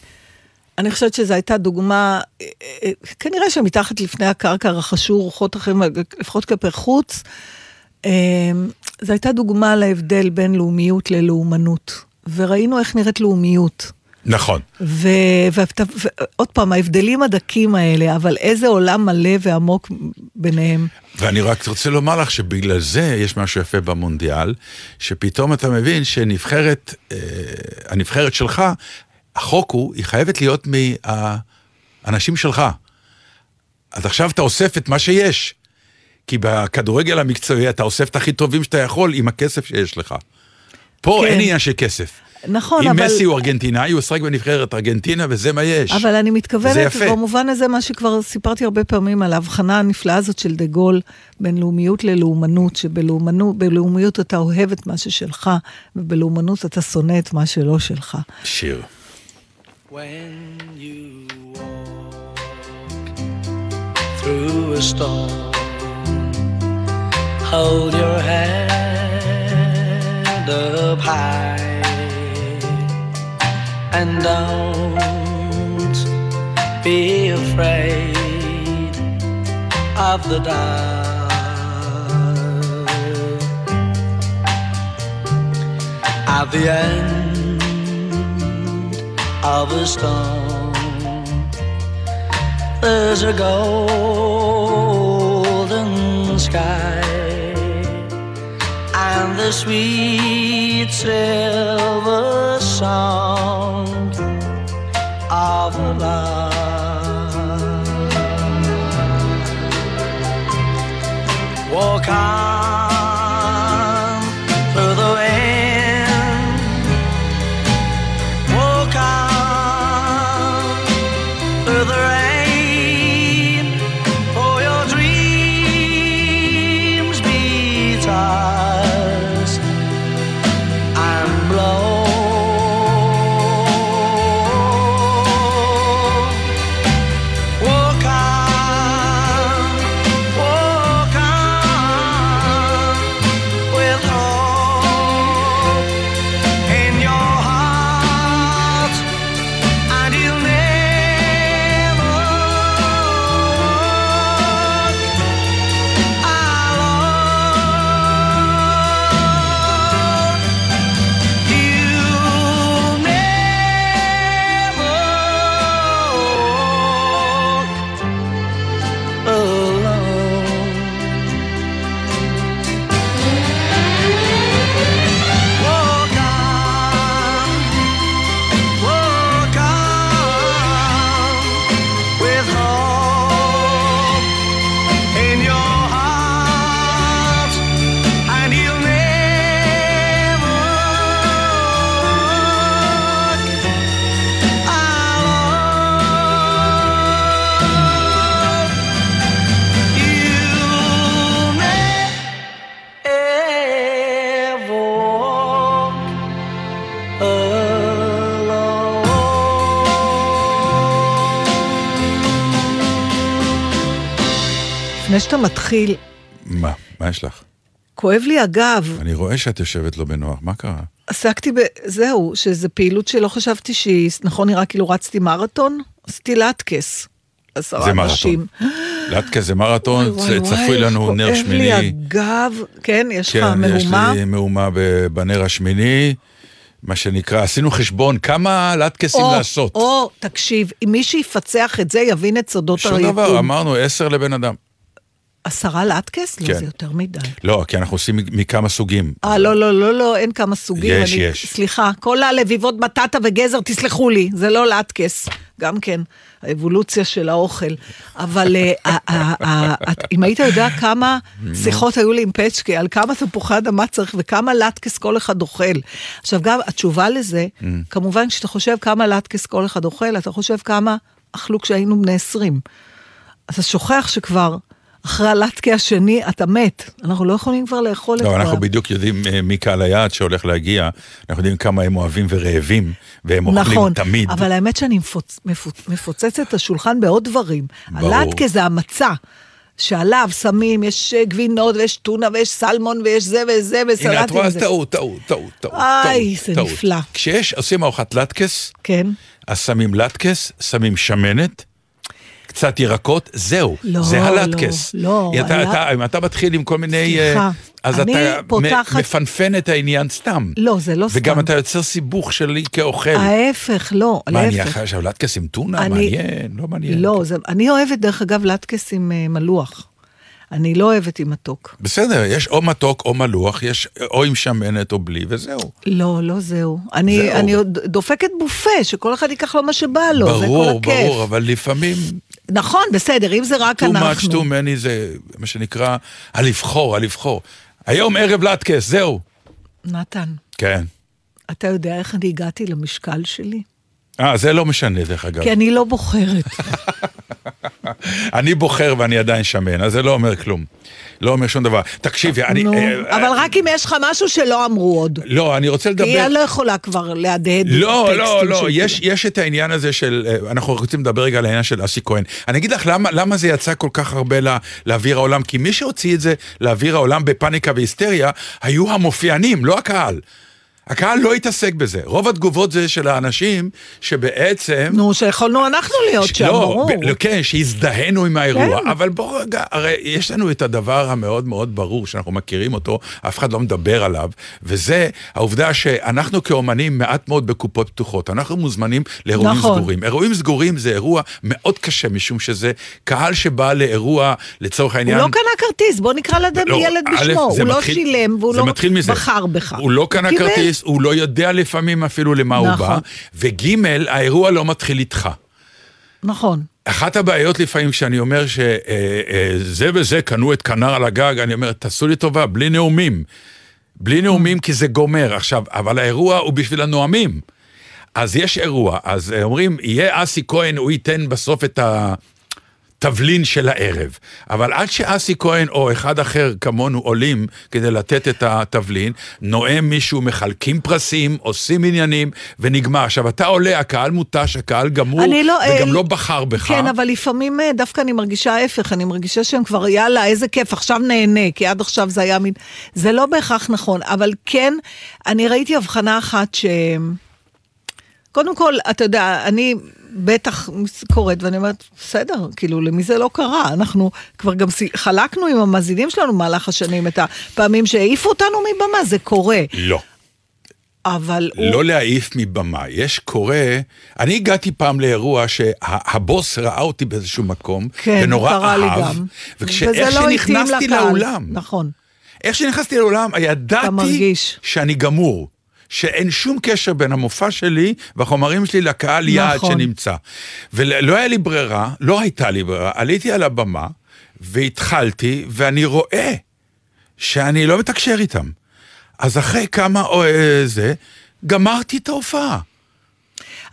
S5: אני חושבת שזו הייתה דוגמה, אה, אה, כנראה שמתחת לפני הקרקע רכשו רוחות אחרים, לפחות כלפי חוץ. זו הייתה דוגמה להבדל בין לאומיות ללאומנות. וראינו איך נראית לאומיות.
S4: נכון.
S5: ועוד פעם, ההבדלים הדקים האלה, אבל איזה עולם מלא ועמוק ביניהם.
S4: ואני רק רוצה לומר לך שבגלל זה יש משהו יפה במונדיאל, שפתאום אתה מבין שנבחרת, אה, הנבחרת שלך, החוק הוא, היא חייבת להיות מהאנשים שלך. אז עכשיו אתה אוסף את מה שיש. כי בכדורגל המקצועי אתה אוסף את הכי טובים שאתה יכול עם הכסף שיש לך. פה
S5: כן.
S4: אין עניין של כסף.
S5: נכון,
S4: אם
S5: אבל...
S4: מסי הוא ארגנטינאי, הוא ישחק בנבחרת ארגנטינה וזה מה יש.
S5: אבל אני
S4: וזה
S5: מתכוונת. במובן הזה, מה שכבר סיפרתי הרבה פעמים על ההבחנה הנפלאה הזאת של דה גול, בין לאומיות ללאומנות, שבלאומיות אתה אוהב את מה ששלך, ובלאומנות אתה שונא את מה שלא שלך.
S4: שיר.
S6: When you walk through a storm, hold your head up high and don't be afraid of the dark. At the end of a storm. There's a golden sky the sweet silver song of love. Walk on
S5: שאתה מתחיל,
S4: מה? מה יש לך?
S5: כואב לי הגב,
S4: אני רואה שאת יושבת לא בנוח, מה קרה?
S5: עסקתי בזהו, שזו פעילות שלא חשבתי שהיא, נכון, נראה כאילו רצתי מרתון? עשיתי לטקס. עשרה
S4: זה מרתון.
S5: אנשים.
S4: לטקה זה מרתון, צפוי לנו נר
S5: כואב לי
S4: שמיני.
S5: הגב, כן, יש לך
S4: כן, יש
S5: מהומה?
S4: לי מהומה ב- בנר השמיני, מה שנקרא, עשינו חשבון כמה לטקסים
S5: או,
S4: לעשות.
S5: או, תקשיב, אם מי שיפצח את זה יבין את סודות
S4: שום
S5: היקום.
S4: דבר, אמרנו עשר לבן אדם.
S5: עשרה לטקס? לא,
S4: כן.
S5: זה יותר מדי.
S4: לא, כי אנחנו עושים מכמה סוגים.
S5: אה, לא, לא, לא, לא, אין כמה סוגים.
S4: יש,
S5: אני,
S4: יש.
S5: סליחה, כל הלביבות בטטה וגזר, תסלחו לי, זה לא לטקס. גם כן, האבולוציה של האוכל. אבל אה, אה, אה, אם היית יודע כמה שיחות היו לי עם פצ'קי, על כמה תפוחי אדמה צריך וכמה לטקס כל אחד אוכל. עכשיו, גם התשובה לזה, כמובן, כשאתה חושב כמה לטקס כל אחד אוכל, אתה חושב כמה אכלו כשהיינו בני 20. אתה שוכח שכבר... אחרי הלטקה השני אתה מת, אנחנו לא יכולים כבר לאכול את
S4: לא,
S5: זה.
S4: אנחנו בדיוק יודעים אה, מי קהל היעד שהולך להגיע, אנחנו יודעים כמה הם אוהבים ורעבים, והם אוכלים
S5: נכון,
S4: תמיד.
S5: אבל האמת שאני מפוצ... מפוצ... מפוצצת את השולחן בעוד דברים.
S4: ברור.
S5: הלטקה זה המצה. שעליו שמים, יש אה, גבינות ויש טונה ויש סלמון ויש זה וזה
S4: הנה, את
S5: וסלטים.
S4: רואה. טעות, טעות, טעות, טעות.
S5: איי, זה. נפלא.
S4: כשיש, עושים ארוחת לטקס,
S5: כן.
S4: אז שמים לטקס, שמים שמנת, קצת ירקות, זהו,
S5: לא,
S4: זה
S5: לא,
S4: הלטקס.
S5: לא,
S4: אתה,
S5: הלט-
S4: אתה, אם אתה מתחיל עם כל מיני...
S5: סליחה,
S4: אה, אז
S5: אני
S4: אתה
S5: פותחת-
S4: מפנפן את העניין סתם.
S5: לא, זה לא
S4: וגם
S5: סתם.
S4: אתה יוצר סיבוך שלי כאוכל.
S5: ההפך, לא,
S4: מה, אני
S5: להפך.
S4: אחרי עכשיו לטקס עם טונה?
S5: אני-
S4: מעניין, לא מעניין.
S5: לא, זה... אני אוהבת דרך אגב לטקס עם אה, מלוח. אני לא אוהבת עם מתוק.
S4: בסדר, יש או מתוק או מלוח, יש או עם שמנת או בלי, וזהו.
S5: לא, לא זהו. אני,
S4: זהו.
S5: אני דופקת בופה, שכל אחד ייקח לו מה שבא לו, זה כל
S4: ברור,
S5: הכיף.
S4: ברור, אבל לפעמים
S5: נכון, בסדר, אם זה רק
S4: too
S5: אנחנו.
S4: much too many זה מה שנקרא הלבחור, הלבחור. היום ערב לטקס, זהו.
S5: נתן,
S4: כן.
S5: אתה יודע איך אני הגעתי למשקל שלי?
S4: אה, זה לא משנה דרך אגב.
S5: כי אני לא בוחרת.
S4: אני בוחר ואני עדיין שמן, אז זה לא אומר כלום. לא אומר שום דבר. תקשיבי, אני... אה,
S5: אבל רק אם יש לך משהו שלא אמרו עוד.
S4: לא, אני רוצה לדבר...
S5: כי אני לא יכולה כבר להדהד
S4: לא, לא, לא,
S5: של
S4: יש, את העניין הזה של, אה, אנחנו רוצים לדבר רגע על העניין של אסי כהן. אני אגיד לך למה, זה יצא כל כך הרבה לא, לאוויר העולם, כי מי שהוציא את זה לאוויר העולם בפאניקה והיסטריה, היו המופיענים, לא הקהל. הקהל לא התעסק בזה. רוב התגובות זה של האנשים שבעצם...
S5: נו, שיכולנו אנחנו להיות שם,
S4: לא,
S5: ברור.
S4: ב- לא, כן, שהזדהינו עם האירוע,
S5: כן.
S4: אבל בואו רגע, הרי יש לנו את הדבר המאוד מאוד ברור, שאנחנו מכירים אותו, אף אחד לא מדבר עליו, וזה העובדה שאנחנו כאומנים מעט מאוד בקופות פתוחות, אנחנו מוזמנים לאירועים
S5: נכון.
S4: סגורים. אירועים סגורים זה אירוע מאוד קשה, משום שזה קהל שבא לאירוע, לצורך העניין...
S5: הוא לא קנה כרטיס, בוא נקרא לדם
S4: לא,
S5: בשמו, הוא לא
S4: מתחיל-
S5: שילם והוא לא. בחר בך.
S4: הוא לא קנה
S5: קיבל.
S4: כרטיס, הוא לא יודע לפעמים אפילו למה הוא
S5: נכון.
S4: בא, וג' האירוע לא מתחיל איתך.
S5: נכון.
S4: אחת הבעיות לפעמים כשאני אומר שזה וזה קנו את כנר על הגג, אני אומר, תעשו לי טובה, בלי נאומים. בלי נאומים כי זה גומר. עכשיו, אבל האירוע הוא בשביל הנואמים. אז יש אירוע, אז אומרים, יהיה אסי כהן, הוא ייתן בסוף את התבלין של הערב. אבל עד שאסי כהן או אחד אחר כמונו עולים כדי לתת את התבלין, נואם מישהו, מחלקים פרסים, עושים עניינים, ונגמר. עכשיו, אתה עולה, הקהל מותש, הקהל גמור,
S5: לא,
S4: וגם
S5: אה,
S4: לא בחר בך.
S5: כן, אבל לפעמים אה, דווקא אני מרגישה ההפך, אני מרגישה שהם כבר, יאללה, איזה כיף, עכשיו נהנה, כי עד עכשיו זה היה מין... זה לא בהכרח נכון, אבל כן, אני ראיתי הבחנה אחת ש... קודם כל, אתה יודע, אני בטח קוראת ואני אומרת, בסדר, כאילו, למי זה לא קרה? אנחנו כבר גם חלקנו עם המאזינים שלנו במהלך השנים את הפעמים שהעיפו אותנו מבמה, זה קורה.
S4: לא.
S5: אבל הוא...
S4: לא להעיף מבמה. יש קורה, אני הגעתי פעם לאירוע שהבוס ראה אותי באיזשהו מקום,
S5: כן,
S4: ונורא אהב,
S5: גם.
S4: וכשאיך
S5: וזה לא
S4: שנכנסתי. לאולם,
S5: נכון.
S4: איך שנכנסתי לאולם, ידעתי. שאני גמור. שאין שום קשר בין המופע שלי והחומרים שלי לקהל יעד
S5: נכון.
S4: שנמצא. ולא היה לי ברירה, לא הייתה לי ברירה, עליתי על הבמה והתחלתי, ואני רואה שאני לא מתקשר איתם. אז אחרי כמה אה, זה, גמרתי את ההופעה.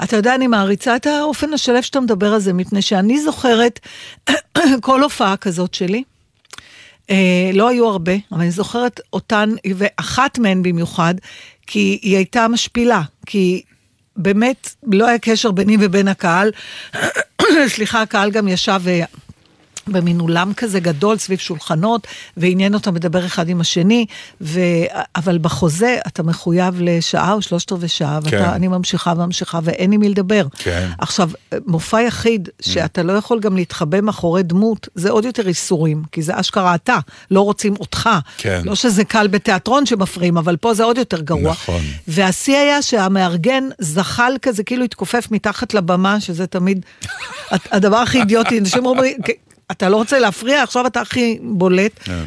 S5: אתה יודע, אני מעריצה את האופן השלב שאתה מדבר על זה, מפני שאני זוכרת כל הופעה כזאת שלי. אה, לא היו הרבה, אבל אני זוכרת אותן, ואחת מהן במיוחד, כי היא הייתה משפילה, כי באמת לא היה קשר ביני ובין הקהל. סליחה, הקהל גם ישב במין אולם כזה גדול סביב שולחנות, ועניין אותם לדבר אחד עם השני, ו... אבל בחוזה אתה מחויב לשעה או שלושת רבעי שעה,
S4: כן.
S5: ואני ממשיכה וממשיכה, ואין עם מי לדבר.
S4: כן.
S5: עכשיו, מופע יחיד, שאתה לא יכול גם להתחבא מאחורי דמות, זה עוד יותר איסורים, כי זה אשכרה אתה, לא רוצים אותך.
S4: כן.
S5: לא שזה קל בתיאטרון שמפריעים, אבל פה זה עוד יותר גרוע.
S4: נכון.
S5: והשיא היה שהמארגן זחל כזה, כאילו התכופף מתחת לבמה, שזה תמיד הדבר הכי אידיוטי. אנשים אומרים, אתה לא רוצה להפריע, עכשיו אתה הכי בולט.
S4: כן.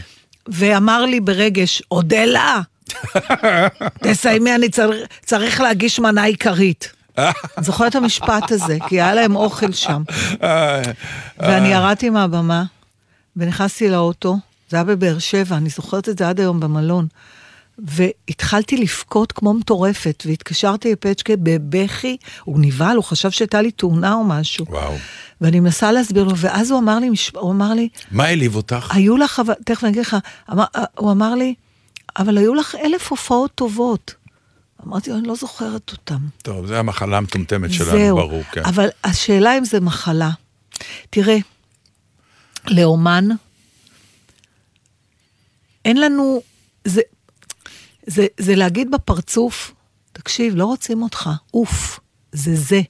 S5: ואמר לי ברגש, אודלה, תסיימי, אני צריך, צריך להגיש מנה עיקרית. זוכרת את המשפט הזה, כי היה להם אוכל שם.
S4: אה,
S5: ואני ירדתי מהבמה, ונכנסתי לאוטו, זה היה בבאר שבע, אני זוכרת את זה עד היום במלון. והתחלתי לבכות כמו מטורפת, והתקשרתי לפצ'קה בבכי, הוא נבהל, הוא חשב שהייתה לי תאונה או משהו.
S4: וואו.
S5: ואני מנסה להסביר לו, ואז הוא אמר לי, הוא אמר לי,
S4: מה העליב אותך?
S5: היו לך, תכף אני אגיד לך, אמר, הוא אמר לי, אבל היו לך אלף הופעות טובות. אמרתי לו, אני לא זוכרת אותן.
S4: טוב, זה המחלה המטומטמת שלנו,
S5: זהו.
S4: ברור, כן.
S5: אבל השאלה אם זה מחלה. תראה, לאומן, אין לנו, זה, זה, זה להגיד בפרצוף, תקשיב, לא רוצים אותך, אוף, זה זה.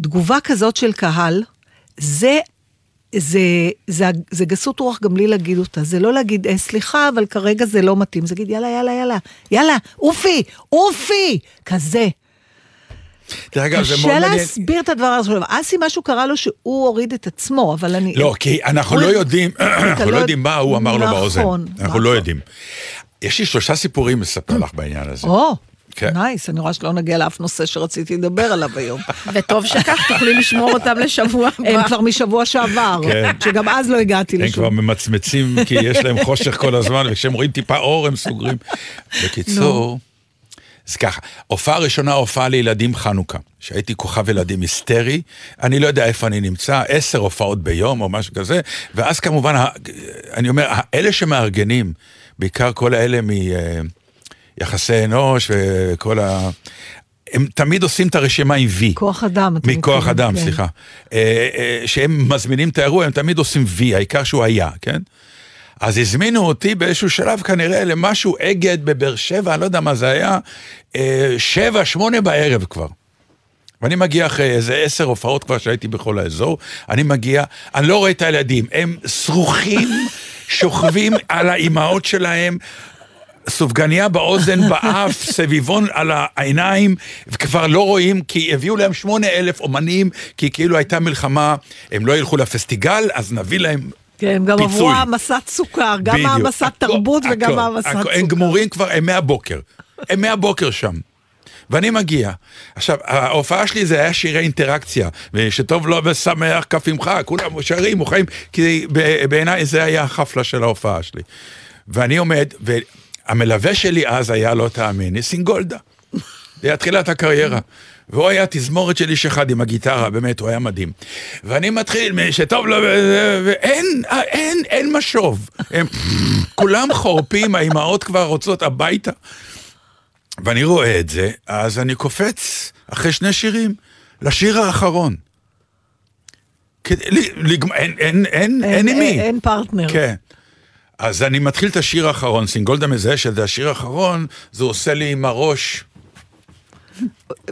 S5: תגובה כזאת של קהל, זה, זה, זה, זה גסות רוח גם בלי להגיד אותה. זה לא להגיד, אה, סליחה, אבל כרגע זה לא מתאים. זה להגיד, יאללה, יאללה, יאללה, יאללה, אופי, אופי, כזה.
S4: דרך אגב, זה מאוד
S5: קשה. להסביר את הדבר הזה. אסי, משהו קרה לו שהוא הוריד את עצמו, אבל אני...
S4: לא, כי אנחנו לא יודעים, אנחנו
S5: לא
S4: לא יודעים מה הוא אמר לו
S5: נכון,
S4: באוזן. אנחנו
S5: נכון.
S4: לא יודעים. יש לי שלושה סיפורים לספר לך בעניין הזה.
S5: או,
S4: כן.
S5: nice, אני רואה שלא נגיע לאף נושא שרציתי לדבר עליו היום.
S3: וטוב שכך, תוכלי לשמור אותם לשבוע
S5: הם
S3: הבא.
S5: כבר משבוע שעבר,
S4: כן.
S5: שגם אז לא הגעתי
S4: הם
S5: לשום.
S4: כבר ממצמצים כי יש להם חושך כל הזמן, וכשהם רואים טיפה אור הם סוגרים. בקיצור, אז ככה, הופעה ראשונה, הופעה לילדים חנוכה, שהייתי כוכב ילדים היסטרי, אני לא יודע איפה אני נמצא, עשר הופעות ביום או משהו כזה, ואז כמובן, אני אומר, אלה שמארגנים, בעיקר כל האלה מיחסי אנוש וכל ה... הם תמיד עושים את הרשימה עם וי.
S5: כוח אדם,
S4: מכוח אדם,
S5: כן.
S4: סליחה. אה, אה, שהם מזמינים את האירוע, הם תמיד עושים וי, העיקר שהוא היה, כן? אז הזמינו אותי באיזשהו שלב כנראה למשהו אגד בבאר שבע, אני לא יודע מה זה היה, אה, שבע, שמונה בערב כבר. ואני מגיע אחרי איזה עשר הופעות כבר שהייתי בכל האזור, אני מגיע, אני לא רואה את הילדים, הם שרוכים, שוכבים על האימהות שלהם, סופגניה באוזן, באף, סביבון על העיניים, וכבר לא רואים, כי הביאו להם שמונה אלף אומנים, כי כאילו הייתה מלחמה, הם לא ילכו לפסטיגל, אז נביא להם
S5: כן, הם גם
S4: פיצוי.
S5: עברו העמסת סוכר, גם. העמסת
S4: הכל,
S5: תרבות וגם
S4: הכל,
S5: העמסת
S4: הכל.
S5: סוכר.
S4: הם גמורים כבר, הם מהבוקר. הם מהבוקר שם. ואני מגיע. עכשיו, ההופעה שלי זה היה שירי אינטראקציה, ושטוב לו ושמח כף עמך, כולם שרים, מוחאים, כי בעיניי זה היה החפלה של ההופעה שלי. ואני עומד, והמלווה שלי אז היה, לא תאמין, ניסים גולדה. זה היה תחילת הקריירה. והוא היה תזמורת של איש אחד עם הגיטרה, באמת, הוא היה מדהים. ואני מתחיל, שטוב לו, ו- ואין, אין, אין משוב. הם כולם חורפים, האימהות כבר רוצות הביתה. ואני רואה את זה, אז אני קופץ אחרי שני שירים לשיר האחרון. אין עם מי.
S5: אין פרטנר.
S4: כן. אז אני מתחיל את השיר האחרון, סינגולדה מזהה שזה השיר האחרון, זה עושה לי עם הראש,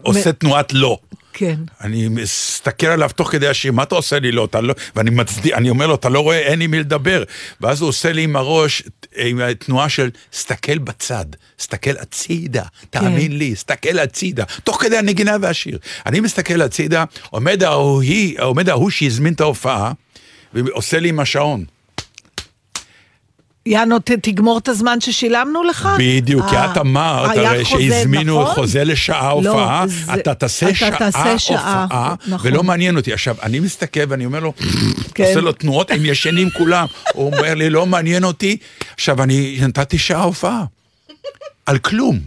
S4: עושה תנועת לא.
S5: כן.
S4: אני מסתכל עליו תוך כדי השיר, מה אתה עושה לי לא? אתה לא... ואני מצדיע, אני אומר לו, אתה לא רואה, אין עם מי לדבר. ואז הוא עושה לי עם הראש, עם התנועה של, סתכל בצד, סתכל הצידה, תאמין לי, סתכל הצידה, תוך כדי הנגינה והשיר. אני מסתכל הצידה, עומד ההוא, עומד ההוא שהזמין את ההופעה, ועושה לי עם השעון.
S5: יאנו, ת- תגמור את הזמן ששילמנו לך?
S4: בדיוק, כי
S5: אה,
S4: את אמרת, הרי שהזמינו
S5: נכון?
S4: חוזה לשעה
S5: לא,
S4: הופעה,
S5: זה-
S4: אתה תעשה
S5: אתה
S4: שעה
S5: תעשה שעה,
S4: הופעה,
S5: נכון.
S4: ולא מעניין אותי. עכשיו, אני מסתכל ואני אומר לו,
S5: כן.
S4: עושה לו תנועות, הם ישנים כולם. הוא אומר לי, לא מעניין אותי. עכשיו, אני נתתי שעה הופעה, על כלום.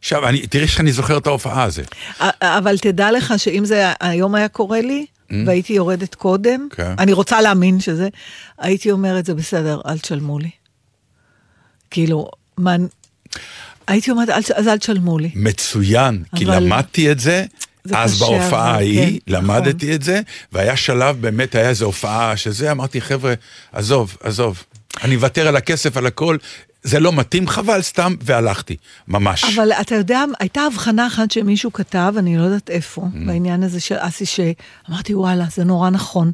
S4: עכשיו, אני, תראי איך אני זוכר את ההופעה הזו.
S5: א- אבל תדע לך שאם זה היום היה קורה לי, והייתי יורדת קודם,
S4: Mm. כן.
S5: אני רוצה להאמין שזה, הייתי אומרת, זה בסדר, אל תשלמו לי. כאילו, מה... הייתי אומרת, "אל אז אל תשלמו לי.
S4: מצוין, כי
S5: אבל-
S4: למדתי את זה.
S5: זה
S4: אז
S5: קשה,
S4: בהופעה ההיא
S5: כן,
S4: למדתי את זה, והיה שלב, באמת היה איזו הופעה שזה, אמרתי, חבר'ה, עזוב, עזוב, אני מוותר על הכסף, על הכל, זה לא מתאים, חבל סתם, והלכתי, ממש.
S5: אבל אתה יודע, הייתה הבחנה אחת שמישהו כתב, אני לא יודעת איפה,
S4: Mm.
S5: בעניין הזה של אסי, שאמרתי, וואלה, זה נורא נכון.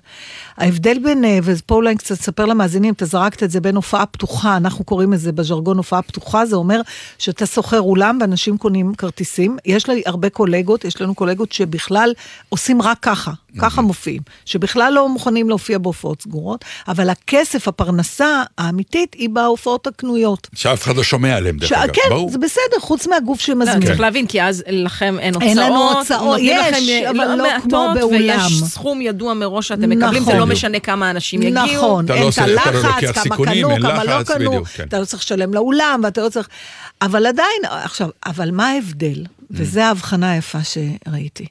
S5: ההבדל בין, אה, ופה אולי קצת תספר למאזינים, אתה זרקת את זה בין הופעה פתוחה, אנחנו קוראים לזה בז'רגון הופעה פתוחה, זה אומר שאתה שוכר אולם ואנשים קונים כרטיסים. יש לי הרבה קולגות, יש לנו קולגות שבכלל עושים רק ככה. ככה מופיעים, שבכלל לא מוכנים להופיע בהופעות סגורות, אבל הכסף, הפרנסה האמיתית, היא בהופעות הקנויות.
S4: שאף אחד לא שומע עליהם, דרך אגב.
S5: כן,
S4: ברור.
S5: זה בסדר, חוץ מהגוף
S3: לא,
S5: שמזמין.
S3: צריך להבין, כי אז לכם אין הוצאות.
S5: אין לנו הוצאות, יש,
S3: לכם,
S5: אבל
S3: לא
S5: לא כמו באולם.
S3: ויש סכום ידוע מראש שאתם מקבלים, זה
S5: נכון.
S3: לא משנה כמה אנשים יגיעו.
S5: נכון,
S4: אתה לא
S5: אין את
S4: לא
S5: הלחץ, כמה
S4: סיכונים,
S5: קנו,
S4: אין
S5: כמה לא קנו,
S4: בדיוק, כן.
S5: אתה לא צריך לשלם לאולם, ואתה לא צריך... אבל עדיין, עכשיו, אבל מה ההבדל? וזו ההבחנה היפה שראיתי.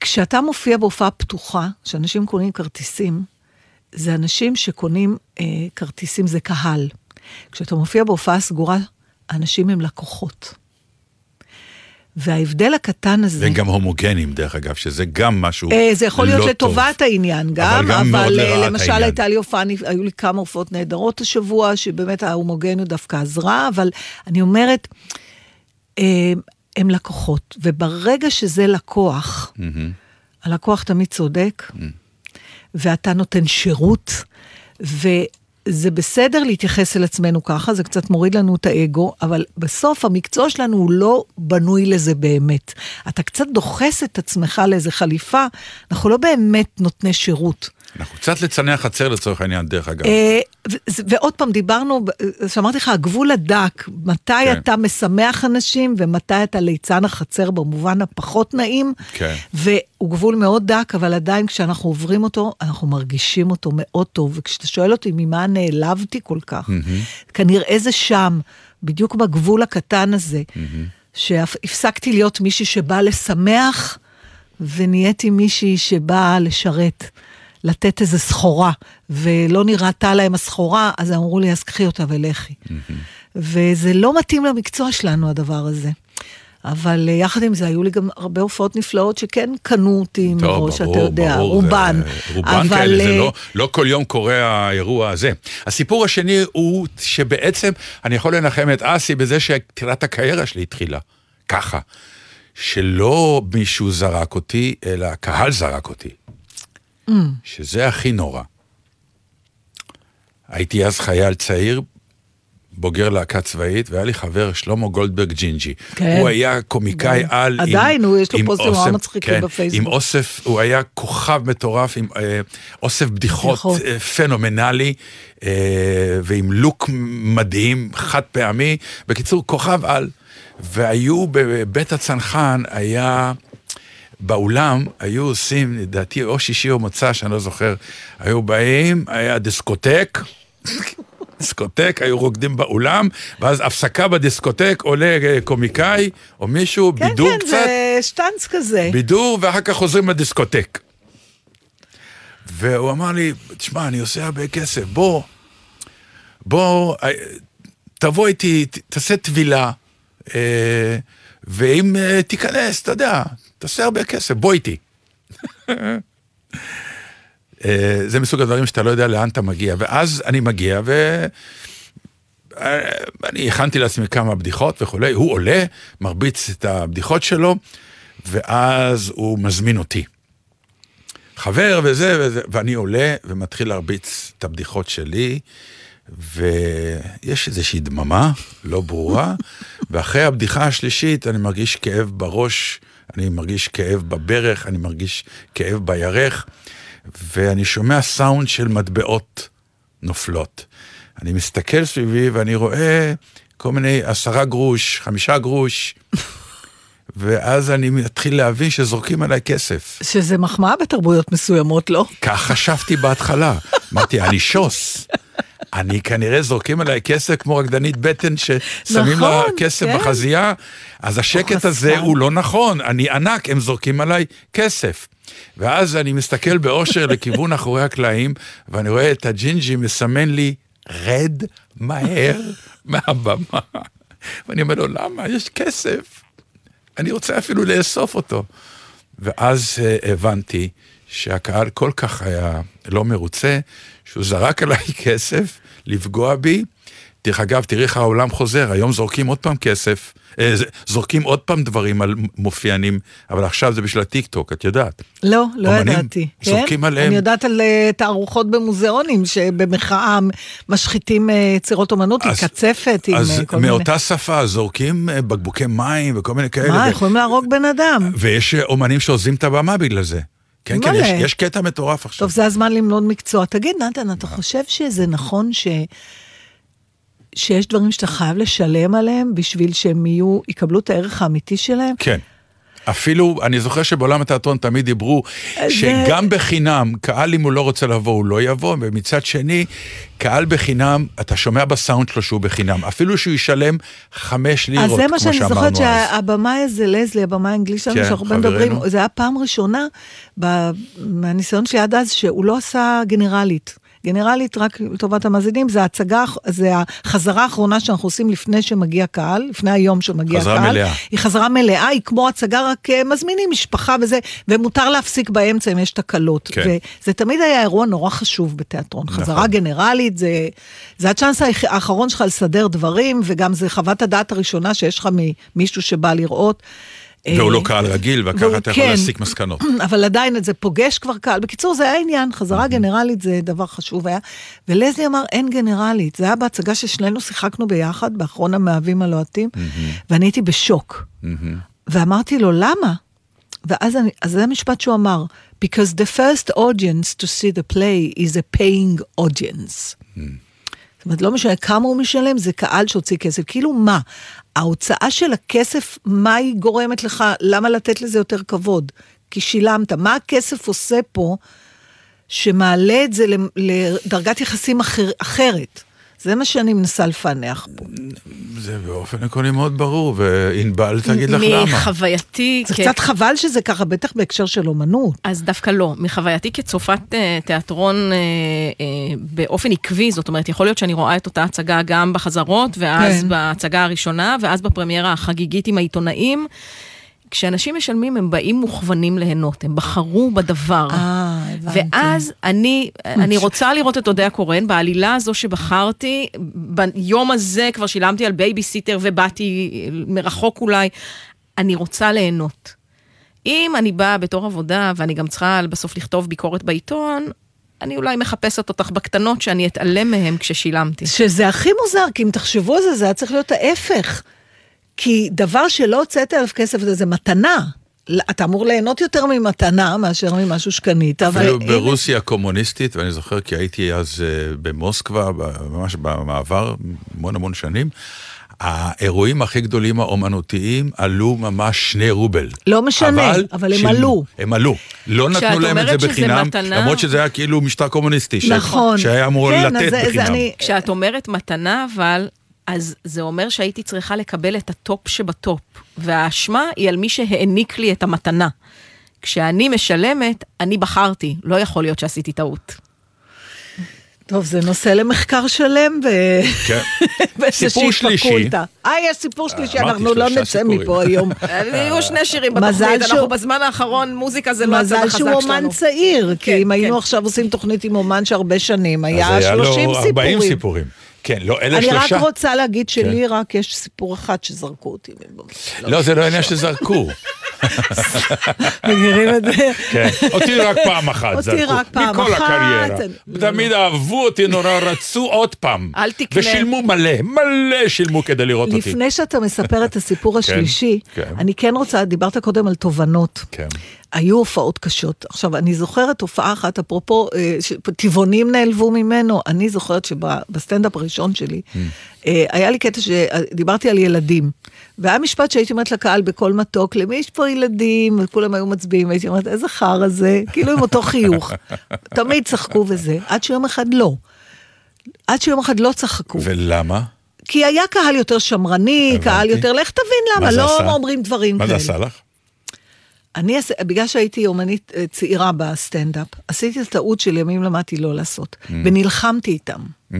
S5: כשאתה מופיע בהופעה פתוחה, שאנשים קונים כרטיסים, זה אנשים שקונים אה, כרטיסים, זה קהל. כשאתה מופיע בהופעה סגורה, האנשים הם לקוחות. וההבדל הקטן הזה...
S4: והם גם הומוגנים, דרך אגב, שזה גם משהו
S5: אה, זה יכול להיות
S4: לא
S5: לטובת
S4: טוב.
S5: העניין גם,
S4: אבל גם
S5: אבל אה, למשל
S4: העניין.
S5: הייתה לי הופעה, היו לי כמה הופעות נהדרות השבוע, שבאמת ההומוגניות דווקא עזרה, אבל אני אומרת, אה, הם לקוחות, וברגע שזה לקוח, הלקוח תמיד צודק, ואתה נותן שירות, וזה בסדר להתייחס אל עצמנו ככה, זה קצת מוריד לנו את האגו, אבל בסוף המקצוע שלנו הוא לא בנוי לזה באמת. אתה קצת דוחס את עצמך לאיזה חליפה, אנחנו לא באמת נותני שירות.
S4: אנחנו קצת ליצני החצר לצורך העניין, דרך אגב.
S5: אה, ועוד פעם, דיברנו, ב- שאמרתי לך, הגבול הדק, מתי
S4: כן.
S5: אתה משמח אנשים ומתי אתה ליצן החצר במובן הפחות נעים,
S4: כן.
S5: והוא גבול מאוד דק, אבל עדיין כשאנחנו עוברים אותו, אנחנו מרגישים אותו מאוד טוב, וכשאתה שואל אותי ממה נעלבתי כל כך, כנראה זה שם, בדיוק בגבול הקטן הזה, שהפסקתי להיות מישהי שבאה לשמח, ונהייתי מישהי שבאה לשרת. לתת איזה סחורה, ולא נראתה להם הסחורה, אז אמרו לי, אז קחי אותה ולכי. וזה לא מתאים למקצוע שלנו, הדבר הזה. אבל אה, יחד עם זה, היו לי גם הרבה הופעות נפלאות שכן קנו אותי
S4: טוב,
S5: מראש,
S4: ברור,
S5: אתה יודע,
S4: ברור,
S5: רובן.
S4: זה- רובן
S5: אבל,
S4: כאלה, זה
S5: אה,
S4: לא, לא כל יום קורה האירוע הזה. הסיפור השני הוא שבעצם אני יכול לנחם את אסי בזה שתחילת הקריירה שלי התחילה. ככה. שלא מישהו זרק אותי, אלא הקהל זרק אותי.
S5: Mm.
S4: שזה הכי נורא. הייתי אז חייל צעיר, בוגר להקה צבאית, והיה לי חבר, שלמה גולדברג ג'ינג'י.
S5: כן.
S4: הוא היה קומיקאי
S5: כן.
S4: על... עם-
S5: עדיין, הוא, יש לו
S4: עם
S5: פוסטים נורא
S4: אוסף-
S5: מצחיקים
S4: כן,
S5: בפייסבוק.
S4: עם אוסף, הוא היה כוכב מטורף, עם אה, אוסף בדיחות,
S5: בדיחות.
S4: אה, פנומנלי, אה, ועם לוק מדהים, חד פעמי. בקיצור, כוכב על. והיו בבית הצנחן, היה... באולם היו עושים, לדעתי, או שישי או מוצא, שאני לא זוכר, היו באים, היה דיסקוטק, דיסקוטק, היו רוקדים באולם, ואז הפסקה בדיסקוטק, עולה אה, קומיקאי או מישהו,
S5: כן,
S4: בידור
S5: כן,
S4: קצת,
S5: זה שטאנץ כזה.
S4: בידור, ואחר כך חוזרים לדיסקוטק. והוא אמר לי, תשמע, אני עושה הרבה כסף, בוא, בוא, אה, תבוא איתי, תעשה טבילה, אה, ואם תיכנס, אתה יודע, תעשה הרבה כסף, בוא איתי. אה, זה מסוג הדברים שאתה לא יודע לאן אתה מגיע, ואז אני מגיע, ו... אה, אני הכנתי לעצמי כמה בדיחות וכולי, הוא עולה, מרביץ את הבדיחות שלו, ואז הוא מזמין אותי. חבר וזה וזה, ואני עולה ומתחיל להרביץ את הבדיחות שלי, ויש איזושהי דממה לא ברורה, ואחרי הבדיחה השלישית אני מרגיש כאב בראש, אני מרגיש כאב בברך, אני מרגיש כאב בירך, ואני שומע סאונד של מטבעות נופלות. אני מסתכל סביבי ואני רואה כל מיני עשרה גרוש, חמישה גרוש, ואז אני מתחיל להבין שזורקים עליי כסף.
S5: שזה מחמאה בתרבויות מסוימות, לא?
S4: כך חשבתי בהתחלה. אמרתי, אני שוס. אני כנראה זורקים עליי כסף כמו רקדנית בטן ששמים לה
S5: נכון,
S4: כסף
S5: כן.
S4: בחזייה, אז השקט הזה. הוא לא נכון, אני ענק, הם זורקים עליי כסף. ואז אני מסתכל באושר לכיוון אחורי הקלעים, ואני רואה את הג'ינג'י מסמן לי, רד מהר מהבמה. ואני אומר לו, למה? יש כסף. אני רוצה אפילו לאסוף אותו. ואז אה, הבנתי שהקהל כל כך היה לא מרוצה, שהוא זרק עליי כסף לפגוע בי, דרך אגב, תראי איך העולם חוזר, היום זורקים עוד פעם כסף, אה, זורקים עוד פעם דברים על מופיעים, אבל עכשיו זה בשביל הטיק טוק, את יודעת.
S5: לא, לא ידעתי.
S4: זורקים
S5: כן?
S4: עליהם.
S5: אני יודעת על אה, תערוכות במוזיאונים, שבמחאה משחיתים אה, יצירות אומנות עם
S4: אז-
S5: קצפת, עם
S4: אז
S5: אה, כל מיני...
S4: מאותה שפה זורקים בקבוקי מים וכל מיני כאלה.
S5: מה,
S4: ו-
S5: יכולים להרוג בן אדם.
S4: ויש אומנים שעוזבים את הבמה בגלל זה. כן, כן. יש, יש קטע מטורף עכשיו.
S5: טוב, זה הזמן ללמוד מקצוע. תגיד, נתן, אתה חושב שזה נכון ש... שיש דברים שאתה חייב לשלם עליהם בשביל שהם יהיו, יקבלו את הערך האמיתי שלהם?
S4: כן. אפילו, אני זוכר שבעולם התיאטרון תמיד דיברו שגם בחינם, קהל אם הוא לא רוצה לבוא, הוא לא יבוא, ומצד שני, קהל בחינם, אתה שומע בסאונד שלו שהוא בחינם. אפילו שהוא ישלם חמש לירות,
S5: אז זה מה
S4: כמו
S5: שאני
S4: שאמרנו
S5: זוכרת
S4: אז.
S5: שהבמאי הזה, לזלי, הבמאי האנגלי שלנו,
S4: כן,
S5: שאנחנו. מדברים, זה היה פעם ראשונה, מהניסיון שלי עד אז, שהוא לא עשה גנרלית. גנרלית, רק לטובת המאזינים, זה ההצגה, זה החזרה האחרונה שאנחנו עושים לפני שמגיע קהל, לפני היום שמגיע
S4: חזרה
S5: קהל.
S4: מלאה.
S5: היא חזרה מלאה, היא כמו הצגה, רק אה, מזמינים משפחה וזה, ומותר להפסיק באמצע אם יש תקלות.
S4: כן.
S5: וזה תמיד היה אירוע נורא חשוב בתיאטרון.
S4: נכון.
S5: חזרה גנרלית, זה, זה הצ'אנס האח- האחרון שלך לסדר דברים, וגם זה חוות הדעת הראשונה שיש לך ממישהו שבא לראות.
S4: והוא
S5: אה,
S4: לא קהל רגיל, וככה אתה יכול
S5: כן.
S4: להסיק מסקנות.
S5: אבל עדיין זה פוגש כבר קהל. בקיצור, זה היה עניין, חזרה גנרלית זה דבר חשוב היה. ולזלי אמר, אין גנרלית. זה היה בהצגה ששנינו שיחקנו ביחד, באחרון המאהבים הלוהטים, ואני הייתי בשוק. ואמרתי לו, למה? ואז אני, אז זה המשפט שהוא אמר, because the first audience to see the play is a paying audience. זאת אומרת, לא משנה כמה הוא משלם, זה קהל שהוציא כסף. כאילו מה? ההוצאה של הכסף, מה היא גורמת לך? למה לתת לזה יותר כבוד? כי שילמת. מה הכסף עושה פה שמעלה את זה לדרגת יחסים אחר, אחרת? זה מה שאני מנסה לפענח פה.
S4: זה באופן עקרוני מאוד ברור, וענבל תגיד לך למה.
S3: מחווייתי,
S5: זה
S3: כ-
S5: קצת חבל שזה ככה, בטח בהקשר של אומנות.
S3: אז דווקא לא. מחווייתי כצופת אה, תיאטרון אה, אה, באופן עקבי, זאת אומרת, יכול להיות שאני רואה את אותה הצגה גם בחזרות, ואז
S5: כן.
S3: בהצגה הראשונה, ואז בפרמיירה החגיגית עם העיתונאים. כשאנשים משלמים, הם באים מוכוונים ליהנות, הם בחרו בדבר.
S5: אה, הבנתי.
S3: ואז אני, אני רוצה לראות את אודיה קורן, בעלילה הזו שבחרתי, ביום הזה כבר שילמתי על בייביסיטר ובאתי מרחוק אולי, אני רוצה ליהנות. אם אני באה בתור עבודה ואני גם צריכה בסוף לכתוב ביקורת בעיתון, אני אולי מחפשת אותך בקטנות שאני אתעלם מהם כששילמתי.
S5: שזה הכי מוזר, כי אם תחשבו על זה, זה היה צריך להיות ההפך. כי דבר שלא הוצאת עליו כסף, זה, זה מתנה. אתה אמור ליהנות יותר ממתנה מאשר ממשהו שקנית, אבל...
S4: אפילו ברוסיה הקומוניסטית, ואני זוכר כי הייתי אז אה, במוסקבה, ב- ממש במעבר, המון המון שנים, האירועים הכי גדולים האומנותיים עלו ממש שני רובל.
S5: לא משנה, אבל הם
S4: שילמו.
S5: עלו.
S4: הם עלו. לא נתנו להם את זה בחינם,
S3: מתנה-
S4: למרות שזה היה כאילו משטר קומוניסטי.
S5: נכון.
S4: שהיה אמור
S5: כן,
S4: לתת
S5: זה- זה
S4: בחינם.
S5: אני-
S3: כשאת אומרת מתנה, אבל, אז זה אומר שהייתי צריכה לקבל את ה top שב top, והאשמה היא על מי שהעניק לי את המתנה. כשאני משלמת, אני בחרתי, לא יכול להיות שעשיתי טעות.
S5: טוב, זה נושא למחקר שלם, ו...
S4: כן.
S5: באיזושהי
S4: סיפור שלישי.
S5: פקולטה. אה, יש סיפור שלישי,
S4: אמרתי,
S5: אנחנו לא נצא
S4: סיפורים.
S5: מפה היום.
S3: יהיו שני שירים
S5: מזל
S3: בתוכנית,
S5: שהוא-
S3: אנחנו בזמן האחרון, מוזיקה זה לא הצד
S5: מזל
S3: החזק
S5: שהוא
S3: שלנו.
S5: אומן צעיר, כי
S3: כן,
S5: אם היינו
S3: כן.
S5: עכשיו עושים תוכנית עם אומן שהרבה שנים,
S4: אז
S5: היה
S4: היה לו
S5: 30
S4: 40
S5: סיפורים.
S4: כן, לא, אלה
S5: אני
S4: שלושה.
S5: רק רוצה להגיד שלי
S4: כן.
S5: רק יש סיפור אחד שזרקו אותי.
S4: לא, זה לא עניין שזרקו.
S5: מכירים את זה?
S4: כן, אותי רק פעם אחת
S5: אותי
S4: זרקו.
S5: רק פעם
S4: מכל
S5: אחת.
S4: הקריירה.
S5: לא,
S4: תמיד אהבו אותי נורא, רצו עוד פעם.
S3: אל תקנה.
S4: ושילמו מלא, מלא שילמו כדי לראות אותי.
S5: לפני שאתה מספר את הסיפור השלישי,
S4: כן.
S5: אני כן רוצה, דיברת קודם על תובנות.
S4: כן.
S5: היו הופעות קשות. עכשיו, אני זוכרת הופעה אחת, אפרופו, אה, טבעונים נעלבו ממנו, אני זוכרת שבסטנדאפ הראשון שלי, אה, היה לי קטע שדיברתי על ילדים. והיה משפט שהייתי אומרת לקהל בקול מתוק, למי יש פה ילדים? וכולם היו מצביעים, הייתי אומרת, איזה חרא זה, כאילו עם אותו חיוך. תמיד צחקו וזה, עד שיום אחד לא. עד שיום אחד לא צחקו.
S4: ולמה?
S5: כי היה קהל יותר שמרני,
S4: הבנתי.
S5: קהל יותר, לך תבין למה,
S4: מה
S5: לא
S4: עשה?
S5: אומרים דברים
S4: מה
S5: כאלה.
S4: זה עשה לך?
S5: אני, בגלל שהייתי אומנית אה, צעירה בסטנדאפ, עשיתי את הטעות שלימים למדתי לא לעשות, ונלחמתי איתם.
S4: Mm,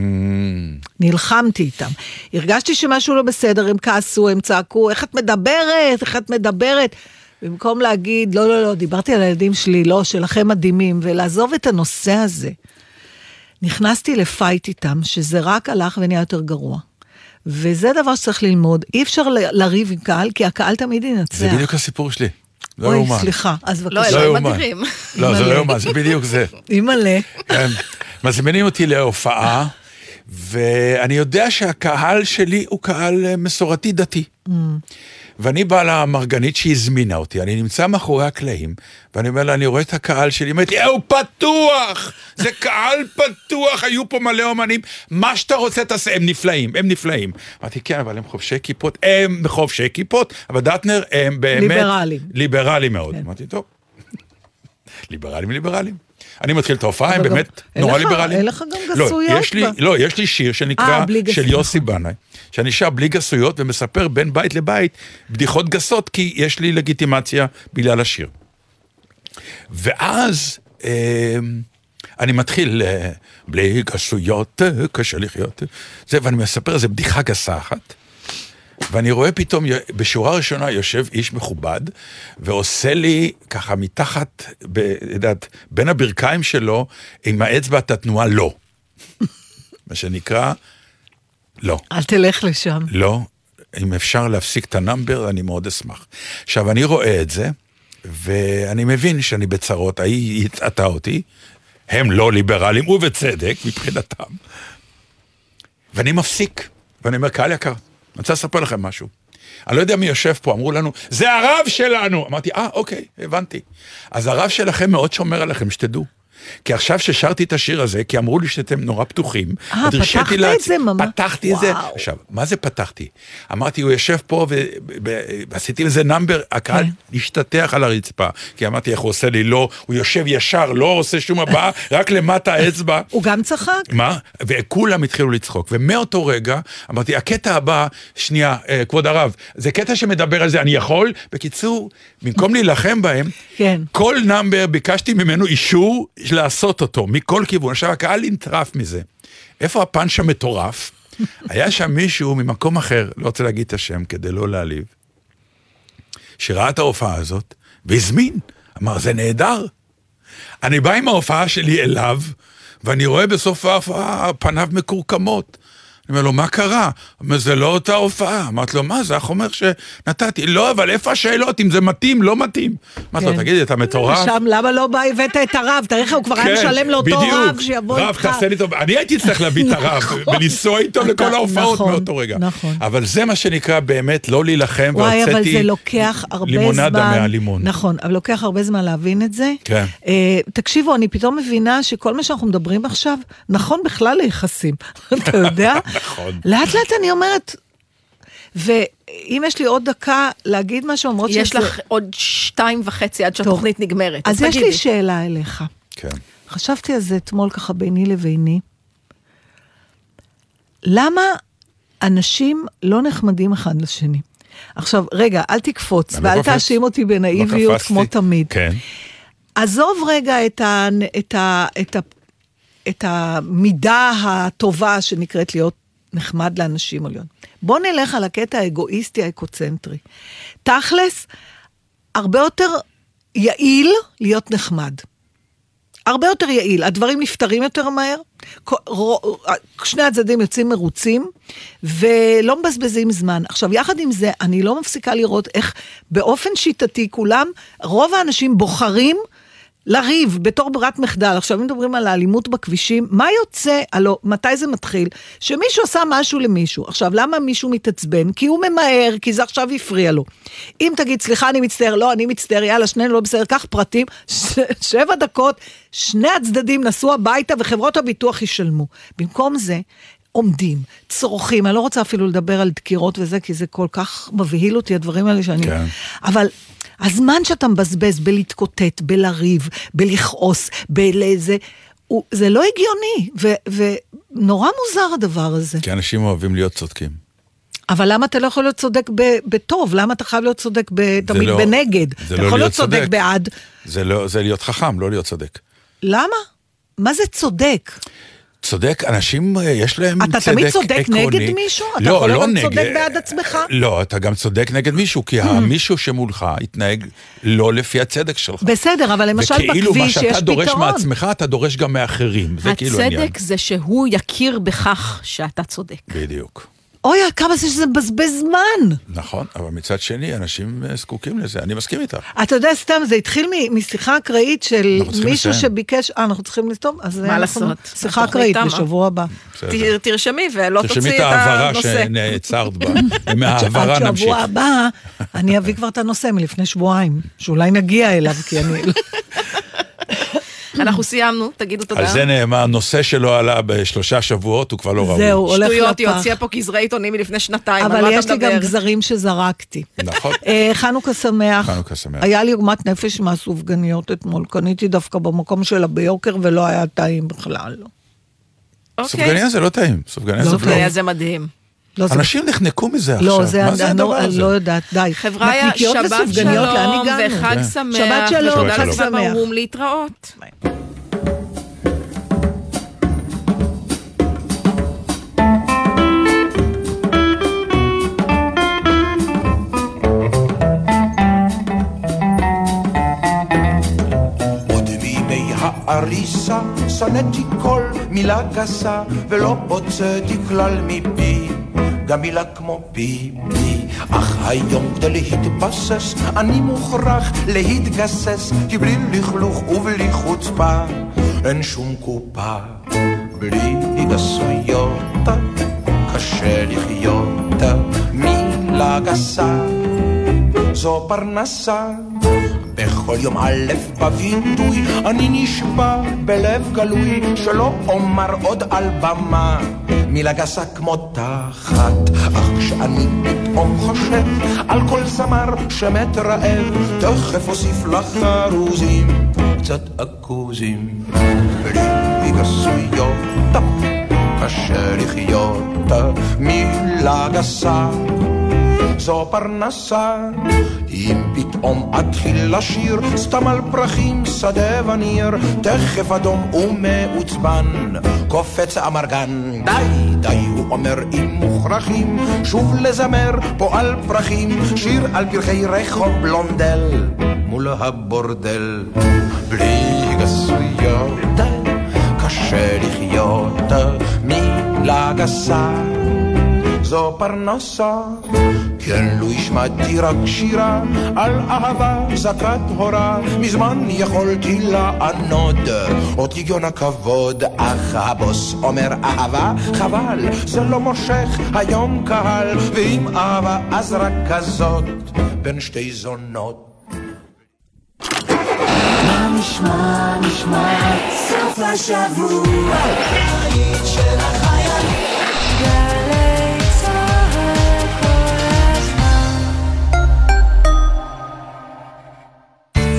S5: נלחמתי איתם. הרגשתי שמשהו לא בסדר, הם כעסו, הם צעקו, איך את מדברת, איך את מדברת. במקום להגיד, לא, לא, לא, דיברתי על הילדים שלי, לא, שלכם מדהימים, ולעזוב את הנושא הזה. נכנסתי לפייט איתם, שזה רק הלך ונהיה יותר גרוע. וזה דבר שצריך ללמוד. אי אפשר לריב עם קהל, כי הקהל תמיד ינצח.
S4: זה בדיוק הסיפור שלי. לא
S5: אוי,
S4: יאומן.
S5: סליחה, אז
S3: לא,
S5: בבקשה.
S4: לא
S3: אלוהים
S4: יאומן.
S3: אדירים.
S4: לא, זה לא. יאומן, זה בדיוק זה.
S5: אימא'לה.
S4: מזמינים אותי להופעה, ואני יודע שהקהל שלי הוא קהל אה, מסורתי דתי. ואני בא למרגנית שהזמינה אותי, אני נמצא מאחורי הקלעים, ואני אומר לה, אני רואה את הקהל שלי, היא אומרת לי, "אה, הוא פתוח! זה קהל פתוח, היו פה מלא אומנים, מה שאתה רוצה תעשה, הם נפלאים, הם נפלאים. אמרתי, כן, אבל הם חובשי כיפות, הם חובשי כיפות, אבל דטנר הם באמת...
S5: ליברלים.
S4: ליברלים מאוד.
S5: כן.
S4: אמרתי, טוב, ליברלים ליברלים. אני מתחיל את ההופעה, הם באמת נורא ליברלים.
S5: אין לך גם
S4: לא,
S5: גסויות
S4: יש לי,
S5: בה.
S4: לא, יש לי שיר שנקרא,
S5: אה,
S4: של. יוסי בנאי, שאני שר בלי גסויות ומספר בין בית לבית בדיחות גסות, כי יש לי לגיטימציה בגלל השיר. ואז אה, אני מתחיל, אה, בלי גסויות, אה, קשה לחיות, זה, ואני מספר איזה בדיחה גסה אחת. ואני רואה פתאום, בשורה ראשונה יושב איש מכובד, ועושה לי ככה מתחת, ב- יודעת, בין הברכיים שלו, עם האצבע את התנועה לא. מה שנקרא, לא.
S5: אל תלך לשם.
S4: לא, אם אפשר להפסיק את ה number, אני מאוד אשמח. עכשיו, אני רואה את זה, ואני מבין שאני בצרות, ההיא הטעתה אותי, הם לא ליברלים, ובצדק, מבחינתם. ואני מפסיק, ואני אומר, קהל יקר, אני רוצה לספר לכם משהו. אני לא יודע מי יושב פה, אמרו לנו, זה הרב שלנו! אמרתי, אה, אוקיי, הבנתי. אז הרב שלכם מאוד שומר עליכם, שתדעו. כי עכשיו ששרתי את השיר הזה, כי אמרו לי שאתם נורא פתוחים,
S5: אה, פתחת את
S4: לעצ-
S5: זה ממש?
S4: פתחתי את זה.
S5: וואו.
S4: עכשיו, מה זה פתחתי? אמרתי, הוא יושב פה ועשיתי איזה נאמבר, הקהל
S5: כן.
S4: השתטח על הרצפה. כי אמרתי, איך הוא עושה לי לא, הוא יושב ישר, לא עושה שום הבעה, רק למטה האצבע.
S5: הוא גם צחק?
S4: מה? וכולם התחילו לצחוק. ומאותו רגע, אמרתי, הקטע הבא, שנייה, אה, כבוד הרב, זה קטע שמדבר על זה, אני יכול? בקיצור, במקום להילחם בהם,
S5: כן.
S4: כל נאמבר ביקשתי ממנו אישור לעשות אותו, מכל כיוון. עכשיו, הקהל נטרף מזה. איפה הפאנץ' המטורף? היה שם מישהו ממקום אחר, לא רוצה להגיד את השם כדי לא להעליב, שראה את ההופעה הזאת, והזמין. אמר, זה נהדר. אני בא עם ההופעה שלי אליו, ואני רואה בסוף ההופעה פניו מקורקמות. אני אומר לו, מה קרה? הוא אומר, זה לא אותה הופעה. אמרתי לו, מה זה החומר שנתתי? לא, אבל איפה השאלות? אם זה מתאים, לא מתאים. אמרתי לו,
S5: כן.
S4: תגידי, אתה מטורף?
S5: שם, למה לא בא, הבאת את הרב? תראה איך הוא כבר היה משלם לאותו
S4: כן.
S5: רב שיבוא
S4: רב,
S5: איתך.
S4: תעשה לי טוב. אני הייתי צריך להביא את הרב
S5: נכון.
S4: ולנסוע איתו לכל
S5: אתה-
S4: ההופעות
S5: נכון,
S4: מאותו רגע.
S5: נכון.
S4: אבל זה מה שנקרא באמת לא להילחם,
S5: וואי, אבל
S4: והוצאתי
S5: זה לוקח הרבה זמן.
S4: לימונדה מהלימון.
S5: נכון, אבל לוקח הרבה זמן להבין את זה.
S4: כן.
S5: אה, תקשיבו, אני פתאום מבינה שכל מה שאנחנו מדברים עכשיו, נכון בכלל ליחסים. אתה יודע?
S4: נכון.
S5: לאט לאט אני אומרת, ואם יש לי עוד דקה להגיד משהו, למרות
S3: יש
S5: שזה-
S3: לך עוד שתיים וחצי עד שהתוכנית נגמרת.
S5: אז יש לי. שאלה אליך.
S4: כן.
S5: חשבתי על זה אתמול ככה ביני לביני. למה אנשים לא נחמדים אחד לשני? עכשיו, רגע, אל תקפוץ,
S4: לא
S5: ואל
S4: קופץ.
S5: תאשים אותי
S4: לא
S5: בנאיביות
S4: קפצתי.
S5: כמו תמיד.
S4: כן.
S5: עזוב רגע את, ה, את, ה, את, ה, את המידה הטובה שנקראת להיות נחמד לאנשים להיות. בוא נלך על הקטע האגואיסטי האקוצנטרי. תכלס, הרבה יותר יעיל להיות נחמד. הרבה יותר יעיל, הדברים נפתרים יותר מהר, שני הצדדים יוצאים מרוצים, ולא מבזבזים זמן. עכשיו, יחד עם זה, אני לא מפסיקה לראות איך באופן שיטתי כולם, רוב האנשים בוחרים לריב בתור ברירת מחדל. עכשיו, אם מדברים על האלימות בכבישים, מה יוצא, הלו, מתי זה מתחיל? שמישהו עשה משהו למישהו. עכשיו, למה מישהו מתעצבן? כי הוא ממהר, כי זה עכשיו הפריע לו. אם תגיד, סליחה, אני מצטער, לא, אני מצטער, יאללה, שנינו לא בסדר, קח פרטים, ש- שבע דקות, שני הצדדים נסעו הביתה וחברות הביטוח ישלמו. במקום זה, עומדים, צורכים, אני לא רוצה אפילו לדבר על דקירות וזה, כי זה כל כך מבהיל אותי, הדברים האלה שאני...
S4: כן.
S5: אבל הזמן שאתה מבזבז בלהתקוטט, בלריב, בלכעוס, בלזה, הוא- זה לא הגיוני, ו- ונורא מוזר הדבר הזה.
S4: כי אנשים אוהבים להיות צודקים.
S5: אבל למה אתה לא יכול להיות צודק ב- בטוב? למה אתה חייב להיות צודק ב- תמיד
S4: לא-
S5: בנגד? אתה
S4: לא
S5: יכול
S4: להיות
S5: צודק
S4: צודק.
S5: בעד.
S4: זה לא, זה להיות חכם, לא להיות צודק.
S5: למה? מה זה צודק?
S4: צודק, אנשים, אה, יש להם
S5: אתה
S4: צדק
S5: תמיד צודק
S4: עקרוני.
S5: נגד מישהו? אתה
S4: לא,
S5: יכול
S4: לא
S5: גם
S4: נגד.
S5: צודק בעד עצמך?
S4: לא, אתה גם צודק נגד מישהו, כי המישהו שמולך התנהג לא לפי הצדק שלך.
S5: בסדר, אבל למשל
S4: וכאילו מה
S5: בכביש יש
S4: שאתה דורש
S5: פתרון.
S4: מעצמך, אתה דורש גם מאחרים. זה כאילו העניין.
S3: הצדק זה שהוא יכיר בכך שאתה צודק.
S4: בדיוק.
S5: אוי, כמה זה שזה מבזבז זמן.
S4: נכון, אבל מצד שני, אנשים אה, זקוקים לזה, אני מסכים איתך.
S5: אתה יודע, סתם, זה התחיל מ- משיחה אקראית של מישהו
S4: לסיים.
S5: שביקש, אה, אנחנו צריכים לסתום? אז
S3: מה
S5: אנחנו-
S3: לעשות?
S5: שיחה אקראית
S3: תמה.
S5: בשבוע הבא.
S3: תרשמי ולא
S4: תרשמי
S3: תוציאי
S4: את
S3: את
S4: ההעברה
S3: הנושא.
S4: שנעצרת בה, ומההעברה
S5: עד
S4: נמשיך.
S5: שבוע הבא, אני אביא כבר את הנושא מלפני שבועיים, שאולי נגיע אליו, כי אני...
S3: אנחנו סיימנו, תגידו תודה.
S4: על זה נאמר, נושא שלא עלה בשלושה שבועות, הוא כבר לא ראוי.
S5: זהו, הולך
S3: שטויות,
S5: לפח.
S3: יוציא פה גזרי עיתונים מלפני שנתיים, על
S5: אבל יש
S3: אתה
S5: לי גם? גזרים שזרקתי.
S4: נכון.
S5: אה, חנוכה שמח.
S4: חנוכה שמח.
S5: היה לי עוגמת נפש מהסופגניות אתמול, קניתי דווקא במקום שלה ביוקר ולא היה טעים בכלל.
S3: אוקיי.
S4: סופגניה זה לא טעים, סופגניה
S5: לא
S4: זה
S5: טעים.
S4: טוב.
S3: היה זה מדהים.
S5: לא, זה-
S4: אנשים נחנקו מזה עכשיו,
S5: לא, זה,
S4: מה זה הדבר
S5: לא,
S4: הזה?
S5: לא יודעת, די.
S3: חבריה,
S5: נקניקיות
S3: שבת שלום? וחג
S4: כן.
S3: שמח.
S5: שבת שלום,
S4: חג
S5: שמח.
S3: ברום, להתראות.
S7: עוד מימי העריסה שנאתי כל מילה גסה ולא הוצאתי כלל מפי גם מילה כמו פיפי אך היום כדי להתבסס אני מוכרח להתגסס כי בלי לכלוך ובלי חוצפה אין שום קופה. בלי גסויות קשה לחיות. מילה גסה זו פרנסה. בכל יום א' בווידוי אני נשבע בלב גלוי שלא אומר עוד על במה. מילה גסה כמו תחת אך כשאני פתאום חושב על כל זמר שמת רעב תכף אוסיף לחרוזים קצת אקוזים בלי גסויות קשה לחיות מילה גסה זו פרנסה. אם פתאום אתחיל לשיר סתם על פרחים, שדה וניר, תכף אדום ומעוצבן, קופץ אמרגן. די, די, הוא אומר אם מוכרחים, שוב לזמר פה על פרחים, שיר על פרחי רחוב בלונדל, מול הבורדל. בלי גסויות, קשה לחיות, מילה גסה. זו פרנסה. כן, לו השמעתי רק שירה על אהבה זכת הורה, מזמן יכולתי לענוד עוד גיון הכבוד, אך הבוס אומר אהבה חבל, זה לא מושך היום קהל, ואם אהבה אז רק כזאת בין שתי זונות.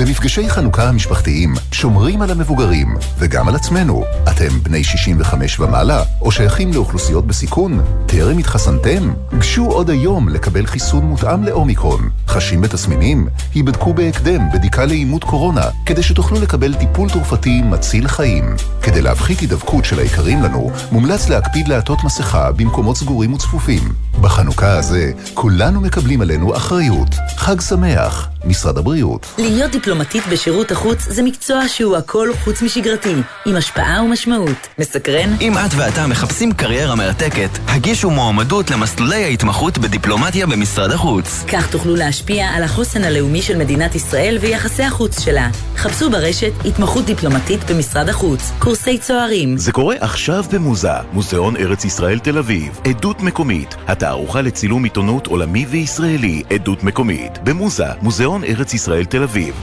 S8: במפגשי חנוכה המשפחתיים שומרים על המבוגרים וגם על עצמנו. אתם בני 65 ומעלה, או שייכים לאוכלוסיות בסיכון? טרם התחסנתם? גשו עוד היום לקבל חיסון מותאם לאומיקרון. חשים בתסמינים? היבדקו בהקדם בדיקה לאימות קורונה, כדי שתוכלו לקבל טיפול תרופתי מציל חיים. כדי להפחית הידבקות של היקרים לנו, מומלץ להקפיד לעטות מסכה במקומות סגורים וצפופים. בחנוכה הזה, כולנו מקבלים עלינו אחריות. חג שמח, משרד הבריאות.
S9: להיות דיפלומטית בשירות החוץ זה מקצוע שהוא הכל חוץ משגרתי, עם השפעה ומשמעות. מסקרן?
S10: אם את ואתה מחפשים קריירה מרתקת, הגישו מועמדות למסלולי ההתמחות בדיפלומטיה במשרד החוץ.
S9: כך תוכלו להשפיע על החוסן הלאומי של מדינת ישראל ויחסי החוץ שלה. חפשו ברשת התמחות דיפלומטית במשרד החוץ, קורסי צוערים.
S11: זה קורה עכשיו במוזה, מוזיאון ארץ ישראל תל אביב, עדות מקומית, התערוכה לצילום עיתונות עולמי וישראלי, עדות מקומית, במוזה, מוזיאון ארץ ישראל תל אביב.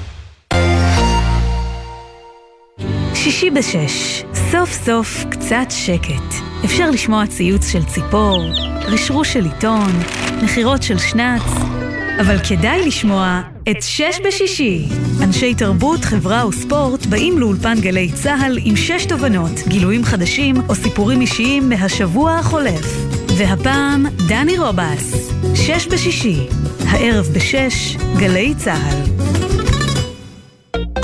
S12: שישי בשש, סוף סוף קצת שקט. אפשר לשמוע ציוץ של ציפור, רשרוש של עיתון, נחירות של שנץ, אבל כדאי לשמוע את שש בשישי. אנשי תרבות, חברה וספורט באים לאולפן גלי צה"ל עם שש תובנות, גילויים חדשים או סיפורים אישיים מהשבוע החולף. והפעם דני רובס, שש בשישי, הערב בשש, גלי צה"ל.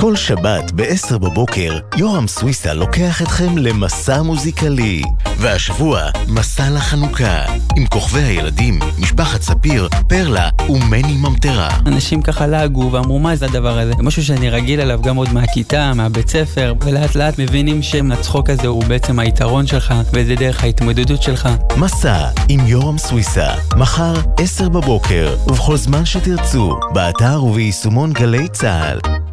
S13: כל שבת ב-10 בבוקר, יורם סוויסה לוקח אתכם למסע מוזיקלי. והשבוע, מסע לחנוכה, עם כוכבי הילדים, משפחת ספיר, פרלה ומני ממטרה.
S14: אנשים ככה לעגו ואמרו מה זה הדבר הזה? זה משהו שאני רגיל אליו גם עוד מהכיתה, מהבית ספר, ולאט לאט מבינים שהצחוק הזה הוא בעצם היתרון שלך, וזה דרך ההתמודדות שלך.
S13: מסע עם יורם סוויסה, מחר 10 בבוקר, ובכל זמן שתרצו, באתר וביישומון גלי צה"ל.